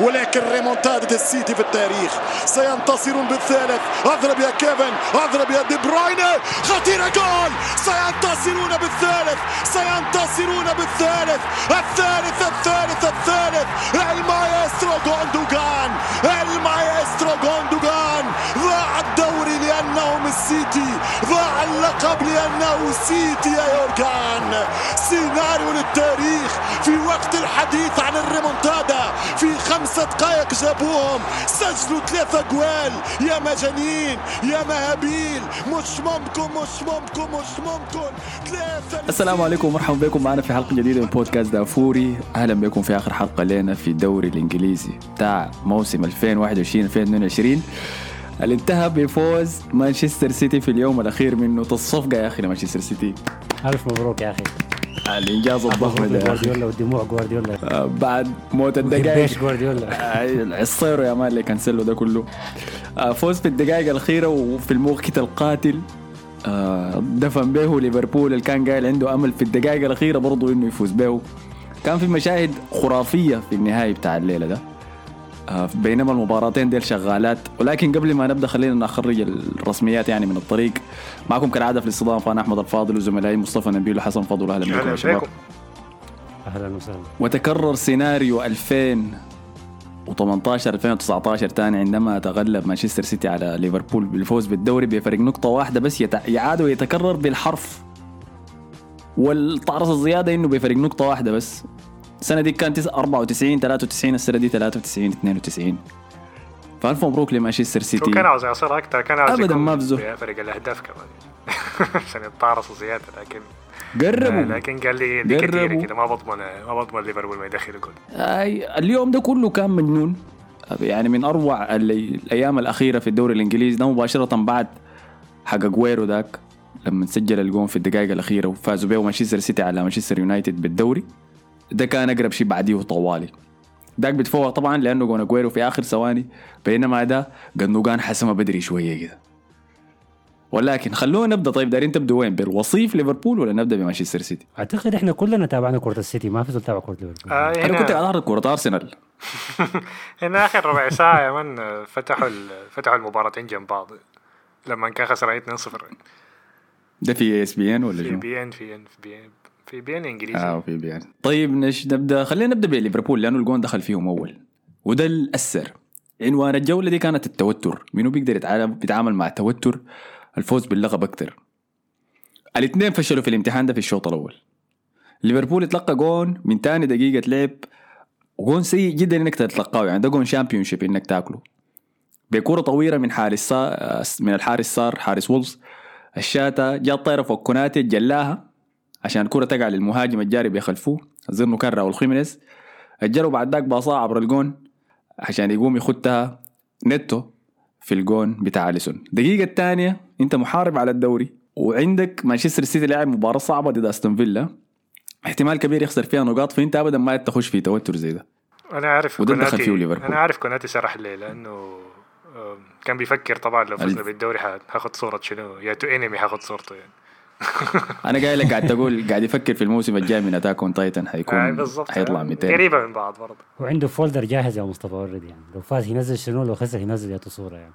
ولكن ريمونتادا السيتي في التاريخ. سينتصرون بالثالث. أضرب يا كيفن. أضرب يا دي بروينة. خطيره جول. سينتصرون بالثالث. سينتصرون بالثالث. الثالث الثالث الثالث. المايسترو غوندوغان المايسترو غوندوغان السيتي ضاع اللقب لأنه السيتي يا يورغان. سيناريو للتاريخ في وقت الحديث عن الريمونتادا. في خمسة دقائق جابوهم. سجلوا ثلاثة جوال. يا مجانين يا مهابيل. مش ممكن مش ممكن مش ممكن. ثلاثة السلام عليكم ومرحبا بكم. معنا في حلقة جديدة من بودكاست دافوري. أهلا بكم في آخر حلقة لنا في الدوري الإنجليزي بتاع موسم 2021-2022 اللي انتهى بفوز مانشستر سيتي في اليوم الأخير منه الصفقة يا أخي لمانشستر سيتي. ألف مبروك يا أخي. الإنجاز الضخم ده جوارديولا ودموع جوارديولا آه، بعد موت الدقائق بيش جوارديولا آه، عصيرو يا مان اللي كنسلوا ده كله. آه، فوز في الدقائق الأخيرة وفي الموقت القاتل. آه، دفن به ليفربول. اللي كان قايل عنده أمل في الدقائق الأخيرة برضه إنه يفوز به. كان في مشاهد خرافية في النهاية بتاع الليلة ده. آه، بينما المباراتين ديل شغالات. ولكن قبل ما نبدأ خلينا نخرج الرسميات يعني من الطريق. معكم كالعادة في الاستضافة أنا أحمد الفاضل وزملائي مصطفى نبيل وحسن فضل. أهلا بكم يا أهلا شباب. أهلا وسهلا. وتكرر سيناريو 2018 2019 تاني عندما تغلب مانشستر سيتي على ليفربول بالفوز بالدوري بفرق نقطة واحدة. بس يعاد ويتكرر بالحرف. والطعرس الزيادة إنه بفرق نقطة واحدة بس. السنة دي كان تس- 94 93 السنة دي 93 92 فألف مبروك لمانشستر سيتي. كان عاوز يصير أكثر كان عاوز يكون ما بزو. بفرق الأهداف كمان. عشان يتطارصوا زيادة لكن قربوا. لكن قال لي دي كثيره. كده ما بضمن ما بضمن ليفربول ما يدخل جول اليوم ده كله كان مجنون. يعني من أروع الأيام الأخيرة في الدوري الإنجليزي ده مباشرة بعد حق أجويرو ذاك لما سجل الجون في الدقائق الأخيرة وفازوا به مانشستر سيتي على مانشستر يونايتد بالدوري. ده كان أقرب شيء بعديه طوالي ذاك بيتفوق طبعا لأنه جون اجويرو في آخر ثواني بينما ده جندوجان حسمه بدري شوية كده. ولكن خلونا نبدأ. طيب دارين تبدوا وين؟ بالوصيف ليفربول ولا نبدأ بمانشستر سيتي؟ أعتقد إحنا كلنا تابعنا كرة السيتي ما في زول تابع كرة ليفربول. آه أنا كنت اعرض كرة أرسنال. هنا آخر ربع ساعة يا من فتحوا فتحوا المباراتين جنب بعض. لما كان خسران 2-0 ده في ESPN ولا في شو؟ بي إن في إن في بي إن. في بي ان إنجليزي. آه في بي ان. طيب نش نبدا خلينا نبدأ بليفربول لأنه الجون دخل فيهم أول. وده الاثر عنوان الجوله دي كانت التوتر. منو بيقدر يتعامل مع التوتر؟ الفوز باللقب أكثر الاثنين فشلوا في الامتحان ده في الشوط الأول. ليفربول اتلقى جون من تاني دقيقة لعب. وجون سيء جدا إنك تتلقاه يعني ده جون Championship إنك تاكله. بكرة طويلة من حارس صار من الحارس صار حارس وولفز الشاتا جات طايرة فوق كوناتي جلاها. عشان الكرة تقع للمهاجم الجاري بيخلفوه اظن كان راول خيمينيز اجلوا بعد ذاك باصاه عبر الجون عشان يقوم يختها نيتو في الجون بتاع أليسون. الدقيقة الثانية أنت محارب على الدوري وعندك مانشستر سيتي لاعب مباراة صعبة ضد أستون فيلا. احتمال كبير يخسر فيها نقاط فأنت ابدا ما تخش في توتر زي ده. أنا عارف وده دخل كوناتي فيه ليفربول. أنا عارف كوناتي سرح ليه لأنه كان بيفكر طبعا لو فزنا بالدوري هاخد صورة شنو؟ يا تو انمي هاخد صورته يعني. أنا قايل لك قاعد تقول قاعد يفكر في الموسم الجاي من Attack on Titan آه، حيكون بالضبط. حيطلع آه، 200 قريبة من بعض برضه. وعنده folder جاهز يا مصطفى already يعني. لو فاز ينزل شنو؟ لو خسر ينزل ياتو صورة يعني.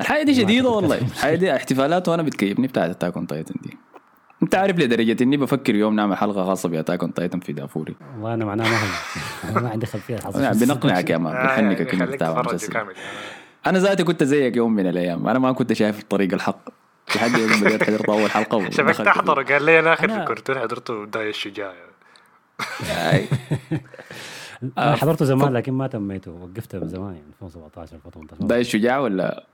الحاجة دي شديده ما والله. الحاجة دي احتفالات وأنا بتكيفني بتاعت Attack on Titan دي. أنت عارف لدرجه إني بفكر يوم نعمل حلقة خاصة ب Attack on Titan في دافوري. والله أنا معناه ما ما عندي خلفية حصل يعني بنقنعك يا آه، man يعني بنحنكك انك تتابع يعني. أنا ذاتي كنت زيك يوم من الأيام. أنا ما كنت شايف الطريق الحق. لحد يوم بديت حضرت اول حلقة شبكت ودخلت احضر قال لي أنا اخر في الكرتون حضرته داي الشجاع. أنا حضرته زمان لكن ما تميته. وقفته من زمان يعني 2017 2018 ده الشجاع ولا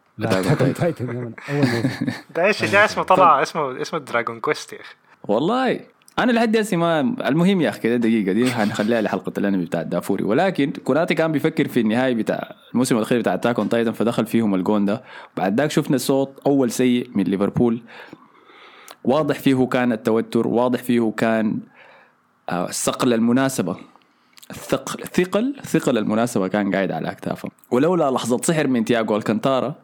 داي الشجاع اسمه طلع اسمه اسمه Dragon Quest يا أخي. والله. أنا لحد هسه ما المهم يا أخي دقيقة دي هنخليها لحلقة الأنمي بتاع دافوري. ولكن كوناتي كان بيفكر في النهاية بتاع الموسم الأخير بتاع Attack on Titan فدخل فيهم الجون ده. بعد ذاك شفنا شوط أول سيء من ليفربول. واضح فيه كان التوتر واضح فيه كان آه، الثقل المناسبة. الثقل ثقل ثقل المناسبة كان قاعد على أكتافهم. ولولا لحظة سحر من تياغو ألكانتارا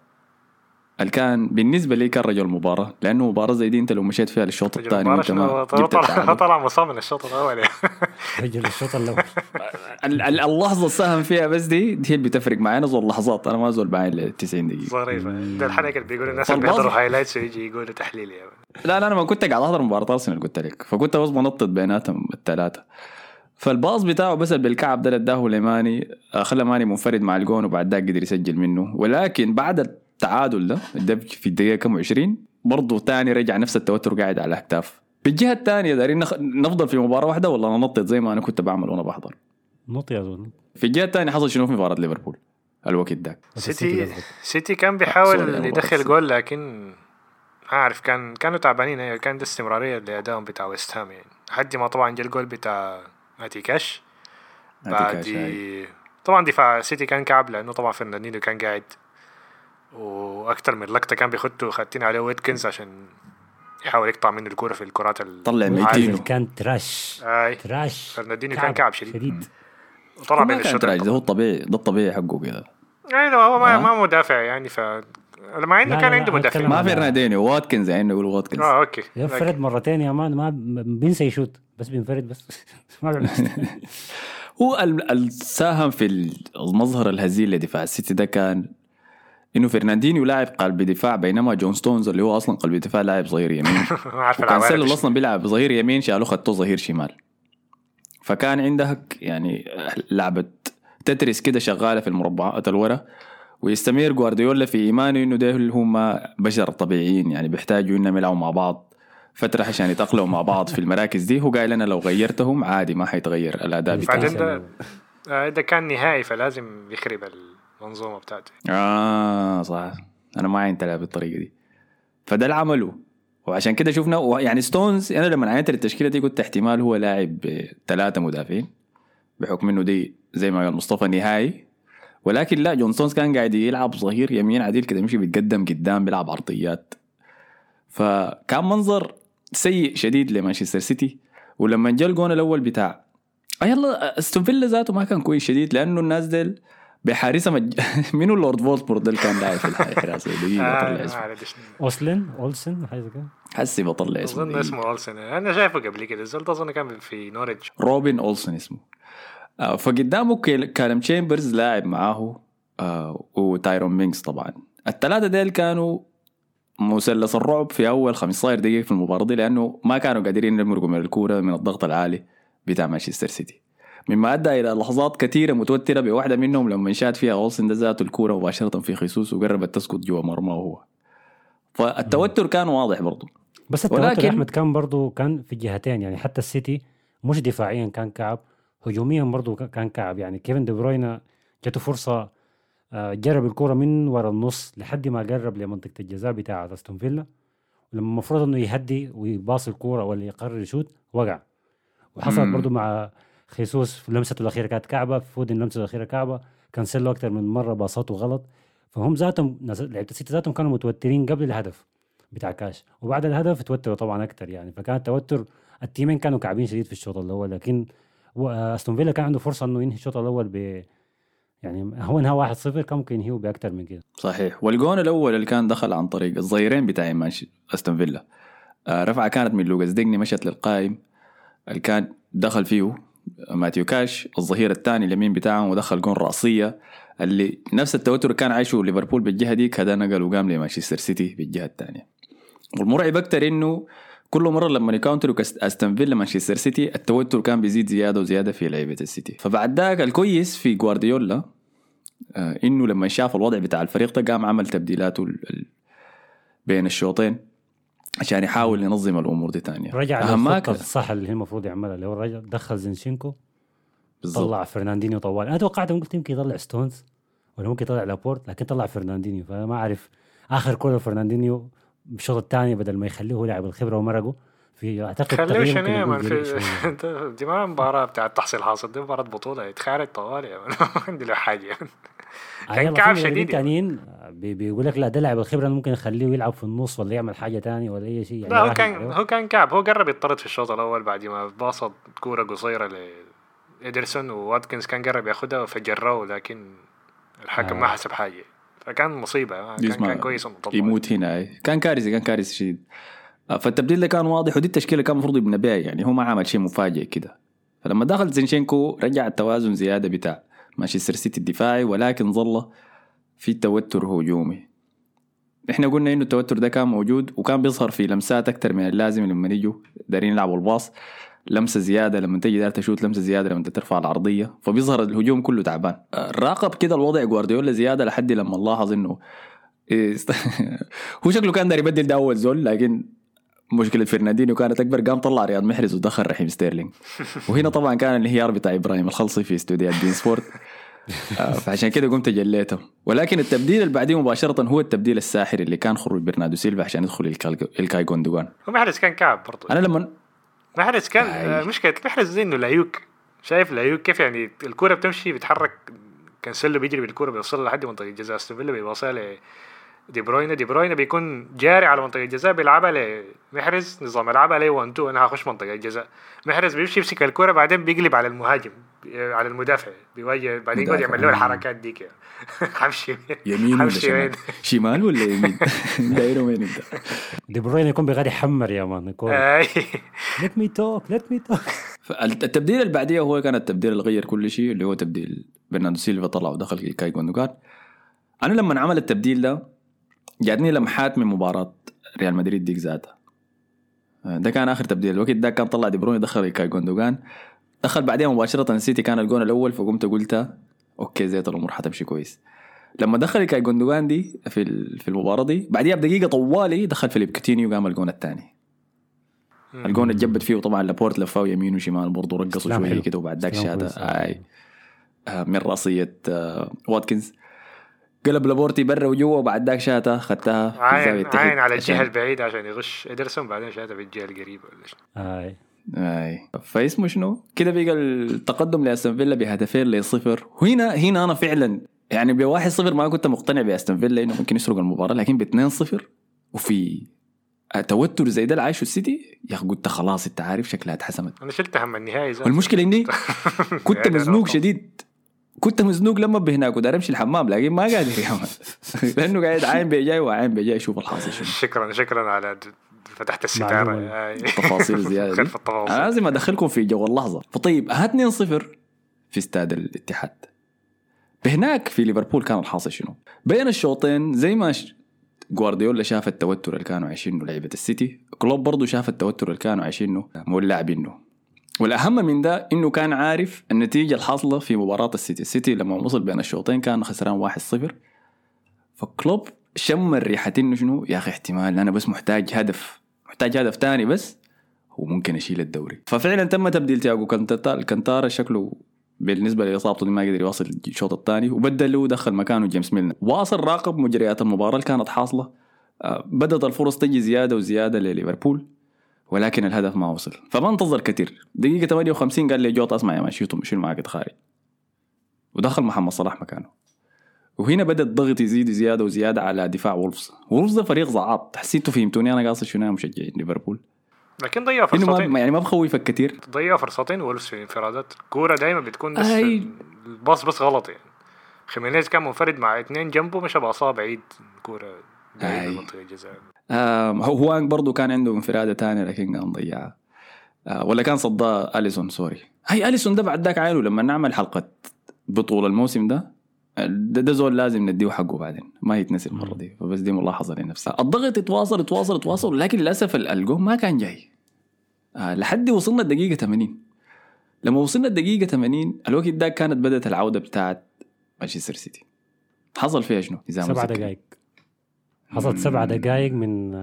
اللي كان بالنسبة لي كان رجل المباراه لأنه مباراة زي دي أنت لو مشيت فيها للشوط الثاني وأنت ما جبت طلع طلع مصاب من الشوط الأول. رجل الشوط الأول. ال- ال- اللحظة اللي ساهم فيها بس دي دي اللي بتفرق معي أنا زول لحظات. أنا ما زول بعين ل 90 دقيقة. ظريفه ده الحلقة اللي بيقول الناس اللي بيحضروا highlights ويجي يقولوا تحليل يعني. لا لا أنا ما كنت قاعد أحضر مباراة أرسنال قلت لك. فكنت بس بنطط بيناتهم الثلاثة. فالباص بتاعه بس بالكعب ده اداه لماني آه، خلى ماني منفرد مع الجون وبعد ذاك قدر يسجل منه. ولكن بعد التعادل ده ده في الدقيقة كم؟ 20 برضه تاني رجع نفس التوتر قاعد على الاكتاف بالجهه الثانية دارين نخ- نفضل في مباراة واحدة ولا ننطط زي ما أنا كنت بعمل وأنا بحضر. نط يا زول. في الجهة الثانية حصل شنو في مباراة ليفربول؟ الوقت ذاك سيتي. سيتي كان بيحاول يدخل. جول لكن ما أعرف كان كانوا تعبانين أيوه كان ده استمرارية لأدائهم بتاع ويست هام يعني. لحد ما طبعا جا الجول بتاع ماتي كاش بعد شاي. طبعا دفاع سيتي كان كعب لأنه طبعا فرناندينيو كان قاعد وأكثر من لقطة كان بيخطوا خاتين عليه ويتكنز عشان يحاول يقطع منه الكوره في الكرات ال- طلع. ميتينو. كان تراش. أي. تراش. فرناندينيو كان كعب شديد. شديد. وطلع بين الشوط ده هو الطبيعي ده الطبيعي حقه كده. يعني هو ما, آه. ما مدافع يعني ف مع إنه كان عنده مدافع. ما فرناندينيو واتكنز يعني يقولوا واتكنز. آه أوكي. ينفرد مرتين يا man ما بينسى يشوت بس بينفرد بس. ما هو ال- الساهم في المظهر الهزيل لدفاع السيتي ده كان إنه فرناندينيو لاعب قلب دفاع بينما جون ستونز اللي هو أصلا قلب دفاع لاعب ظهير يمين. وكانسيلو أصلا بيلعب ظهير يمين شالوه خدته ظهير شمال. فكان عندك يعني لعبة تترس كده شغالة في المربعات الورا ويستمر جوارديولا في إيمانه إنه ده اللي هم بشر طبيعيين يعني بيحتاجوا إنهم يلعبوا مع بعض فترة عشان يتأقلموا مع بعض في المراكز دي. هو قايل أنا لو غيرتهم عادي ما حيتغير الأداء بتاعي بعدين ده آه، ده كان نهائي فلازم يخرب المنظومة بتاعته آه صح. أنا ما عين تلعب بالطريقة دي. فده اللي عمله. وعشان كده شفنا يعني ستونز أنا لما عينت التشكيله دي قلت احتمال هو لاعب ثلاثة مدافعين بحكم إنه دي زي ما قال مصطفى نهائي. ولكن لا جون ستونز كان قاعد يلعب ظهير يمين عديل كده يمشي بيتقدم قدام بيلعب عرضيات. فكان منظر سيء شديد لمانشستر سيتي. ولما جاء الجون الأول بتاع آه يلا استون فيلا ذاته ما كان كويس شديد لأنه الناس ديل بحارسة مج... منو لورد فولدمورت ده اللي كان لاعب في الحراسه دقيقة بطلع اسمه أوسلين؟ أولسن؟ حاجة زي كده؟ حسي بطلع اسمه أظن. اسمه أولسن. أنا شايفه قبل كده الزول أظن كان في نوريتش روبن اولسون اسمه. آه فقدامه كيل- كالم تشامبرز لاعب معاه آه وتايرون مينجز طبعا. الثلاثه ديل كانوا مثلث الرعب في أول 15 دقيقة في المباراة دي لأنه ما كانوا قادرين يمرقوا من الكورة من الضغط العالي بتاع مانشستر سيتي. مما أدى إلى لحظات كثيرة متوترة بواحدة منهم لما شات فيها اولسن ده ذاته الكورة مباشرة في خيسوس وقربت تسقط جوا مرماه هو. فالتوتر كان واضح برضه بس التوتر ولكن- أحمد كان برضو كان في الجهتين يعني حتى السيتي مش دفاعيا كان كعب هجوميا برضو ك- كان كعب. يعني كيفن دي بروينا جاته فرصة آه، جر بالكرة من ورا النص لحد ما قرب لمنطقة الجزاء بتاعة أستون فيلا. ولما المفروض إنه يهدي ويباص الكرة ولا يقرر يشوت وقع. وحصلت مم. برضو مع خيسوس في لمسته الأخيرة كانت كعبة فودن لمسته الأخيرة كعبة. كانسيلو أكثر من مرة باصاته غلط. فهم ذاتهم لعيبة السيتي ذاتهم كانوا متوترين قبل الهدف بتاع كاش. وبعد الهدف توتروا طبعا أكثر يعني. فكان التوتر التيمين كانوا كعبين شديد في الشوط الأول. لكن و- أستون فيلا كان عنده فرصة إنه ينهي الشوط الأول ب يعني هو انهى 1-0 كان ممكن ينهيه باكثر من كده. صحيح. والجون الأول اللي كان دخل عن طريق الظهيرين بتاع مانشي أستون فيلا. آه رفعة كانت من لوكاس ديجني مشت للقائم. اللي كان دخل فيه ماتيو كاش الظهير الثاني اليمين بتاعهم ودخل جون رأسية اللي نفس التوتر كان عايشه ليفربول بالجهة ديك هذا نقل وقام لمانشستر سيتي بالجهة الثانية. والمرعب أكثر إنه كل مرة لما يكاونتروا كاست- أستون فيلا مانشستر سيتي التوتر كان بيزيد زيادة وزيادة في لعيبة السيتي. فبعد ذاك الكويس في جوارديولا آه، إنه لما شاف الوضع بتاع الفريق ده قام عمل تبديلاته بين الشوطين. عشان يحاول ينظم الأمور دي تانية. رجع للخطة. الصح اللي هي المفروض يعملها اللي هو رجع دخل زينشينكو بالضبط. طلع فرناندينيو طوال. أنا توقعت قلت يمكن يطلع ستونز ولا ممكن يطلع لابورت لكن طلع فرناندينيو. فأنا ما أعرف آخر كورة فرناندينيو بالشوط الثاني بدل ما يخليه هو لاعب الخبرة ومرقه. في أعتقد ما كان جريء في دي ما مباراة بتاعت تحصيل حاصل دي مباراة بطولة يتخارج طوال يا man ما عندي له حاجة آه، كان كعب شديد يعني. تانيين بي- بيقول لك لا ده لاعب الخبرة أنا ممكن اخليه يلعب في النص ولا يعمل حاجة تانية ولا أي شيء يعني لا هو كان. هو كان كعب هو قرب يطرد في الشوط الأول بعد ما باصت كورة قصيرة لإيدرسون وواتكنز كان قرب ياخدها فجروه لكن الحكم آه. ما حسب حاجة فكان مصيبة آه، كان, كان كويس. يموت هنا أي. كان كارثي كان كارثي شديد آه، فالتبديل ده كان واضح ودي التشكيلة كان المفروض يبنى بها يعني هو ما عمل شيء مفاجئ كده. فلما دخل زينشينكو رجع التوازن زيادة بتاع مانشستر سيتي الدفاعي ولكن ظل في توتر هجومي. إحنا قلنا إنه التوتر ده كان موجود وكان بيظهر في لمسات أكثر من اللازم لما يجوا دارين يلعبوا الباص. لمسة زيادة لما تجي دار تشوت لمسة زيادة لما ترفع العرضية فبيظهر الهجوم كله تعبان. آه، راقب كده الوضع جوارديولا زيادة لحد لما لاحظ إنه إيه، هو شكله كان داير يبدل ده أول زول لكن مشكلة فرناندينيو كانت أكبر. قام طلع رياض محرز ودخل رحيم ستيرلينج وهنا طبعا كان الانهيار بتاع إبراهيم الخلصي في استوديوهات beIN Sport. آه، فعشان كده قمت جليته. ولكن التبديل اللي بعديه مباشرة هو التبديل الساحر اللي كان خروج برناردو سيلفا عشان يدخل الكاي- جوندوغان ومحرز كان كعب برضه أنا لما محرز كان. آه، مشكلة محرز زي إنه like شايف like كيف يعني الكورة بتمشي بيتحرك. كانسيلو بيجري بالكورة بيوصلها لحد منطقة الجزاء استون فيلا بيوصلها ل دي بروينا دي بروينا بيكون جاري على منطقة الجزاء بيلعبها لمحرز نظام يلعبها لي 1 2 أنا هخش منطقة الجزاء. محرز بيمشي يمسك الكورة بعدين بيقلب على المهاجم على المدافع بيواجه بعدين يقعد. يعمل له الحركات ديك. حمشي يمين ولا شمال؟ شمال ولا يمين؟ دايره وين انت؟ دي بروين يكون بغير يحمر يا man let me talk let me talk فالتبديل اللي بعديه هو كان التبديل اللي غير كل شيء اللي هو تبديل برناردو سيلفا طلع ودخل كاي جوندوغان أنا لما عمل التبديل ده جاتني لمحات من مباراة ريال مدريد ديك ذاتها. ده كان آخر تبديل. الوقت ده كان طلع دي بروين دخل كاي جوندوغان. دخل بعدين مباشرة السيتي كان الجون الأول فقمت قلت okay زيت الأمور حتمشي كويس. لما دخل كاي جوندوغان دي في في المباراة دي بعديها بدقيقة طوالي دخل فيليب كوتينيو وقام الجون الثاني. الجون اتجبد فيه طبعا لابورت لفاه يمين وشمال برضه رقصوا شوية. كده وبعد ذاك. أي. آه، من راسيه آه، واتكنز. قلب لابورتي برا وجوا وبعد ذاك شاته خدتها في الزاويه عاين عاين على عشان- الجهه البعيدة عشان يغش ادرسون بعدين شاهدها في الجهة القريبة ولا شيء. اي اي فاسمه شنو؟ كده بقى التقدم لأستون فيلا بهدفين لصفر. وهنا هنا أنا فعلا يعني بواحد صفر ما كنت مقتنع بأستون فيلا إنه ممكن يسرق المباراة لكن باثنين صفر. وفي توتر زي ده اللي عايشه السيتي يا أخي قلت خلاص أنت عارف شكلها اتحسمت. أنا شلت هم النهائي. والمشكلة إني كنت يعني مزنوق. شديد. كنت مزنوق لما بهناك ودار امشي الحمام لكن ما قادر يا man. لأنه قاعد عاين بيجاي وعاين بيجاي. يشوف الحاصل شنو. شكرا شكرا على فتحت الستارة. معلومة. آي. تفاصيل زيادة. خلف أنا التفاصيل لازم أدخلكم في جو اللحظة. فطيب ها 2 0 في استاد الاتحاد. بهناك في ليفربول كان الحاصل شنو؟ بين الشوطين زي ما ش... جوارديولا شاف التوتر اللي كانوا عايشينه لعيبة السيتي. كلوب برضه شاف التوتر اللي كانوا عايشينه مولعبينه والأهم من ده إنه كان عارف النتيجة الحاصلة في مباراة السيتي. السيتي لما وصل بين الشوطين كان خسران 1-0 فكلوب شم الريحه إنه شنو؟ يا أخي احتمال أنا بس محتاج هدف محتاج هدف تاني بس وممكن اشيل الدوري. ففعلا تم تبديل تياجو كانتارا شكله بالنسبة لإصابته دي ما قدر يواصل الشوط الثاني وبدل له ودخل مكانه جيمس ميلنر. واصل راقب مجريات المباراة اللي كانت حاصلة. آه، بدأت الفرص تجي زيادة وزيادة لليفربول. ولكن الهدف ما وصل. فما انتظر كثير. دقيقة 58 قال لي جوتا أسمع يا man شيلوا شيل معاك خارج. ودخل محمد صلاح مكانه. وهنا بدا الضغط يزيد زيادة وزيادة على دفاع وولفز. وولفز ده فريق زعاط. حسيتوا فهمتوني؟ أنا قاصد شنو؟ يا مشجعين ليفربول. لكن ضيع فرصتين ما يعني ما بخوفك كثير. ضيع فرصتين وولفز في انفرادات. كورة دايما بتكون بس أي. الباص بس غلط. يعني خيمينيز كان منفرد مع اثنين جنبه مشى باصاه بعيد. كورة بعيد أي. من منطقة الجزاء هو هوانج برضو كان عنده انفرادة تانية لكن قام ضيعها آه، ولا كان صدها أليسون sorry. هاي أليسون ده بعد ذاك عينه لما نعمل حلقة بطولة الموسم ده ده, ده زول لازم نديه حقه بعدين ما يتنسي المرة دي. فبس دي ملاحظة لنفسي الضغط يتواصل يتواصل يتواصل لكن للأسف ال- الجون ما كان جاي. آه، لحد وصلنا الدقيقة 80 لما وصلنا الدقيقة 80 الوقت ده كانت بدأت العودة بتاعت مانشستر سيتي. حصل فيها شنو؟ سبع. دقائق حصلت سبع دقائق من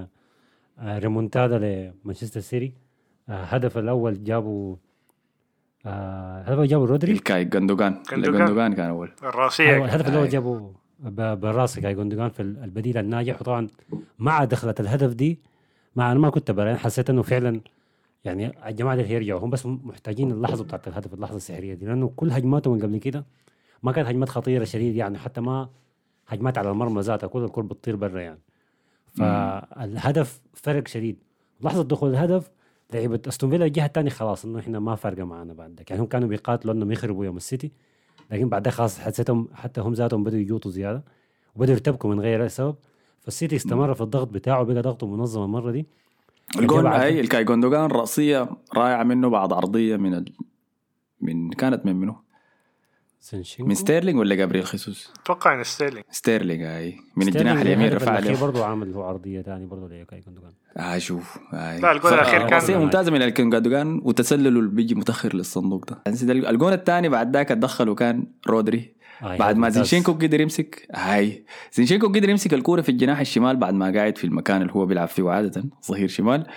آه، ريمونتادا لمانشستر سيتي. آه، الهدف الأول جابوا آه، الهدف الأول جابوا رودري. الكاي جندوجان جندوجان. جندوجان كان أول. الرأسية أيوة، الهدف الأول. جابوا ب- بالراس كاي جوندوجان في البديل الناجح وطبعا مع دخلة الهدف دي مع أنا ما كنت برا حسيت إنه فعلا يعني الجماعة اللي هيرجعوا. هم بس محتاجين اللحظة بتاعت الهدف اللحظة السحرية دي. لأنه كل هجماتهم من قبل كده ما كانت هجمات خطيرة شديد يعني. حتى ما هجمات على المرمى ذاتها كل الكل بتطير برا يعني. فالهدف فرق شديد. لحظه دخول الهدف لعيبة أستون فيلا الجهة الثانية خلاص إنه إحنا ما فارقة معنا بعد ذاك يعني هم كانوا بيقاتلوا إنهم يخربوا يوم السيتي لكن بعدها خلاص حسيتهم حتى هم ذاتهم بدوا يجوطوا زيادة وبدأوا يرتبكوا من غير أي سبب. فالسيتي استمر في الضغط بتاعه بقى ضغطه منظم المرة دي. الجون بعد- هاي الكاي جوندوجان رأسية رائعة منه بعد عرضية من ال... من كانت من منه زينشينكو من ستيرلينج ولا جابرييل خيسوس؟ أتوقع إن ستيرلينج. ستيرلينج هاي من الجناح اليمين الهدف رفع عليه. برضه عمل له عرضية ثاني برضه لكاي جوندوجان آه شوف هاي لا، الجول الأخير كان- رأسية ممتازة من الكاي جوندوجان وتسلله اللي بيجي متأخر للصندوق ده. يعني ده الجون الثاني بعد ذاك اتدخل وكان رودري. آه بعد ما. زينشينكو قدر يمسك هاي زينشينكو قدر يمسك الكورة في الجناح الشمال بعد ما قاعد في المكان اللي هو بيلعب فيه عادة ظهير شمال.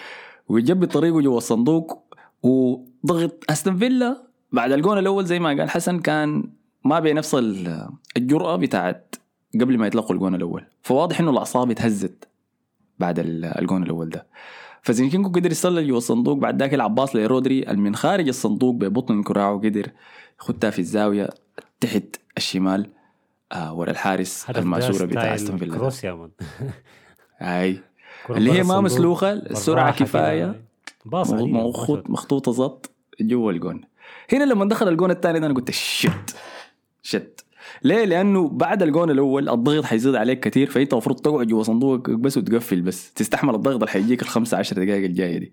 ويجيب طريقه جوا الصندوق وضغط أستون فيلا بعد الجون الأول زي ما قال حسن كان ما بنفس ال- الجرأة بتاعت قبل ما يطلقوا الجون الأول. فواضح إنه الأعصاب اتهزت بعد ال- الجون الأول ده. فزينشينكو قدر يصل لي جوا الصندوق بعد ذاك يلعب pass لرودري من خارج الصندوق ببطن كراعه قدر يخدها في الزاوية تحت الشمال آه ورا الحارس الماسورة بتاع أستون فيلا. كروس يا مان هاي اللي هي ما مسلوخة السرعه كفاية. مخطوطه ظبط جوا الجون. هنا لما دخل الجون الثاني ده أنا قلت شت شت ليه؟ لأنه بعد الجون الأول الضغط حيزيد عليك كثير فأنت المفروض تقعد جوا صندوقك بس وتقفل بس. تستحمل الضغط اللي حيجيك الخمسة عشر دقائق الجاية دي.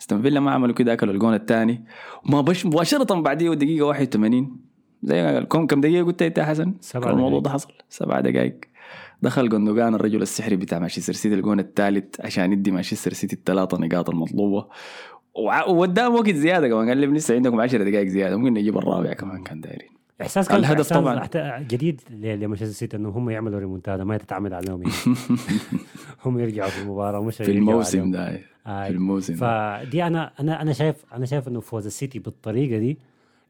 استون فيلا ما عملوا كده أكلوا الجون الثاني. وما بش مباشرة بعديه دقيقة 81 زي ما كم كم دقيقة قلت أنت يا حسن؟ سبع كم الموضوع. ده حصل. سبع دقائق دخل جوندوجان الرجل السحري بتاع مانشستر سيتي الجون الثالث عشان يدي مانشستر سيتي الثلاثة نقاط المطلوبة. وقدام وقت زيادة كمان قال لهم لسه عندكم 10 دقائق زيادة ممكن نجيب الرابع كمان كان دايرين. إحساس كان الهدف إحساس طبعاً. جديد لمانشستر سيتي إنه هم يعملوا ريمونتادا ما تتعمد عليهم يعني. هم يرجعوا في المباراة مش في الموسم. ده آه. في الموسم. فدي أنا أنا أنا شايف أنا شايف إنه فوز السيتي بالطريقة دي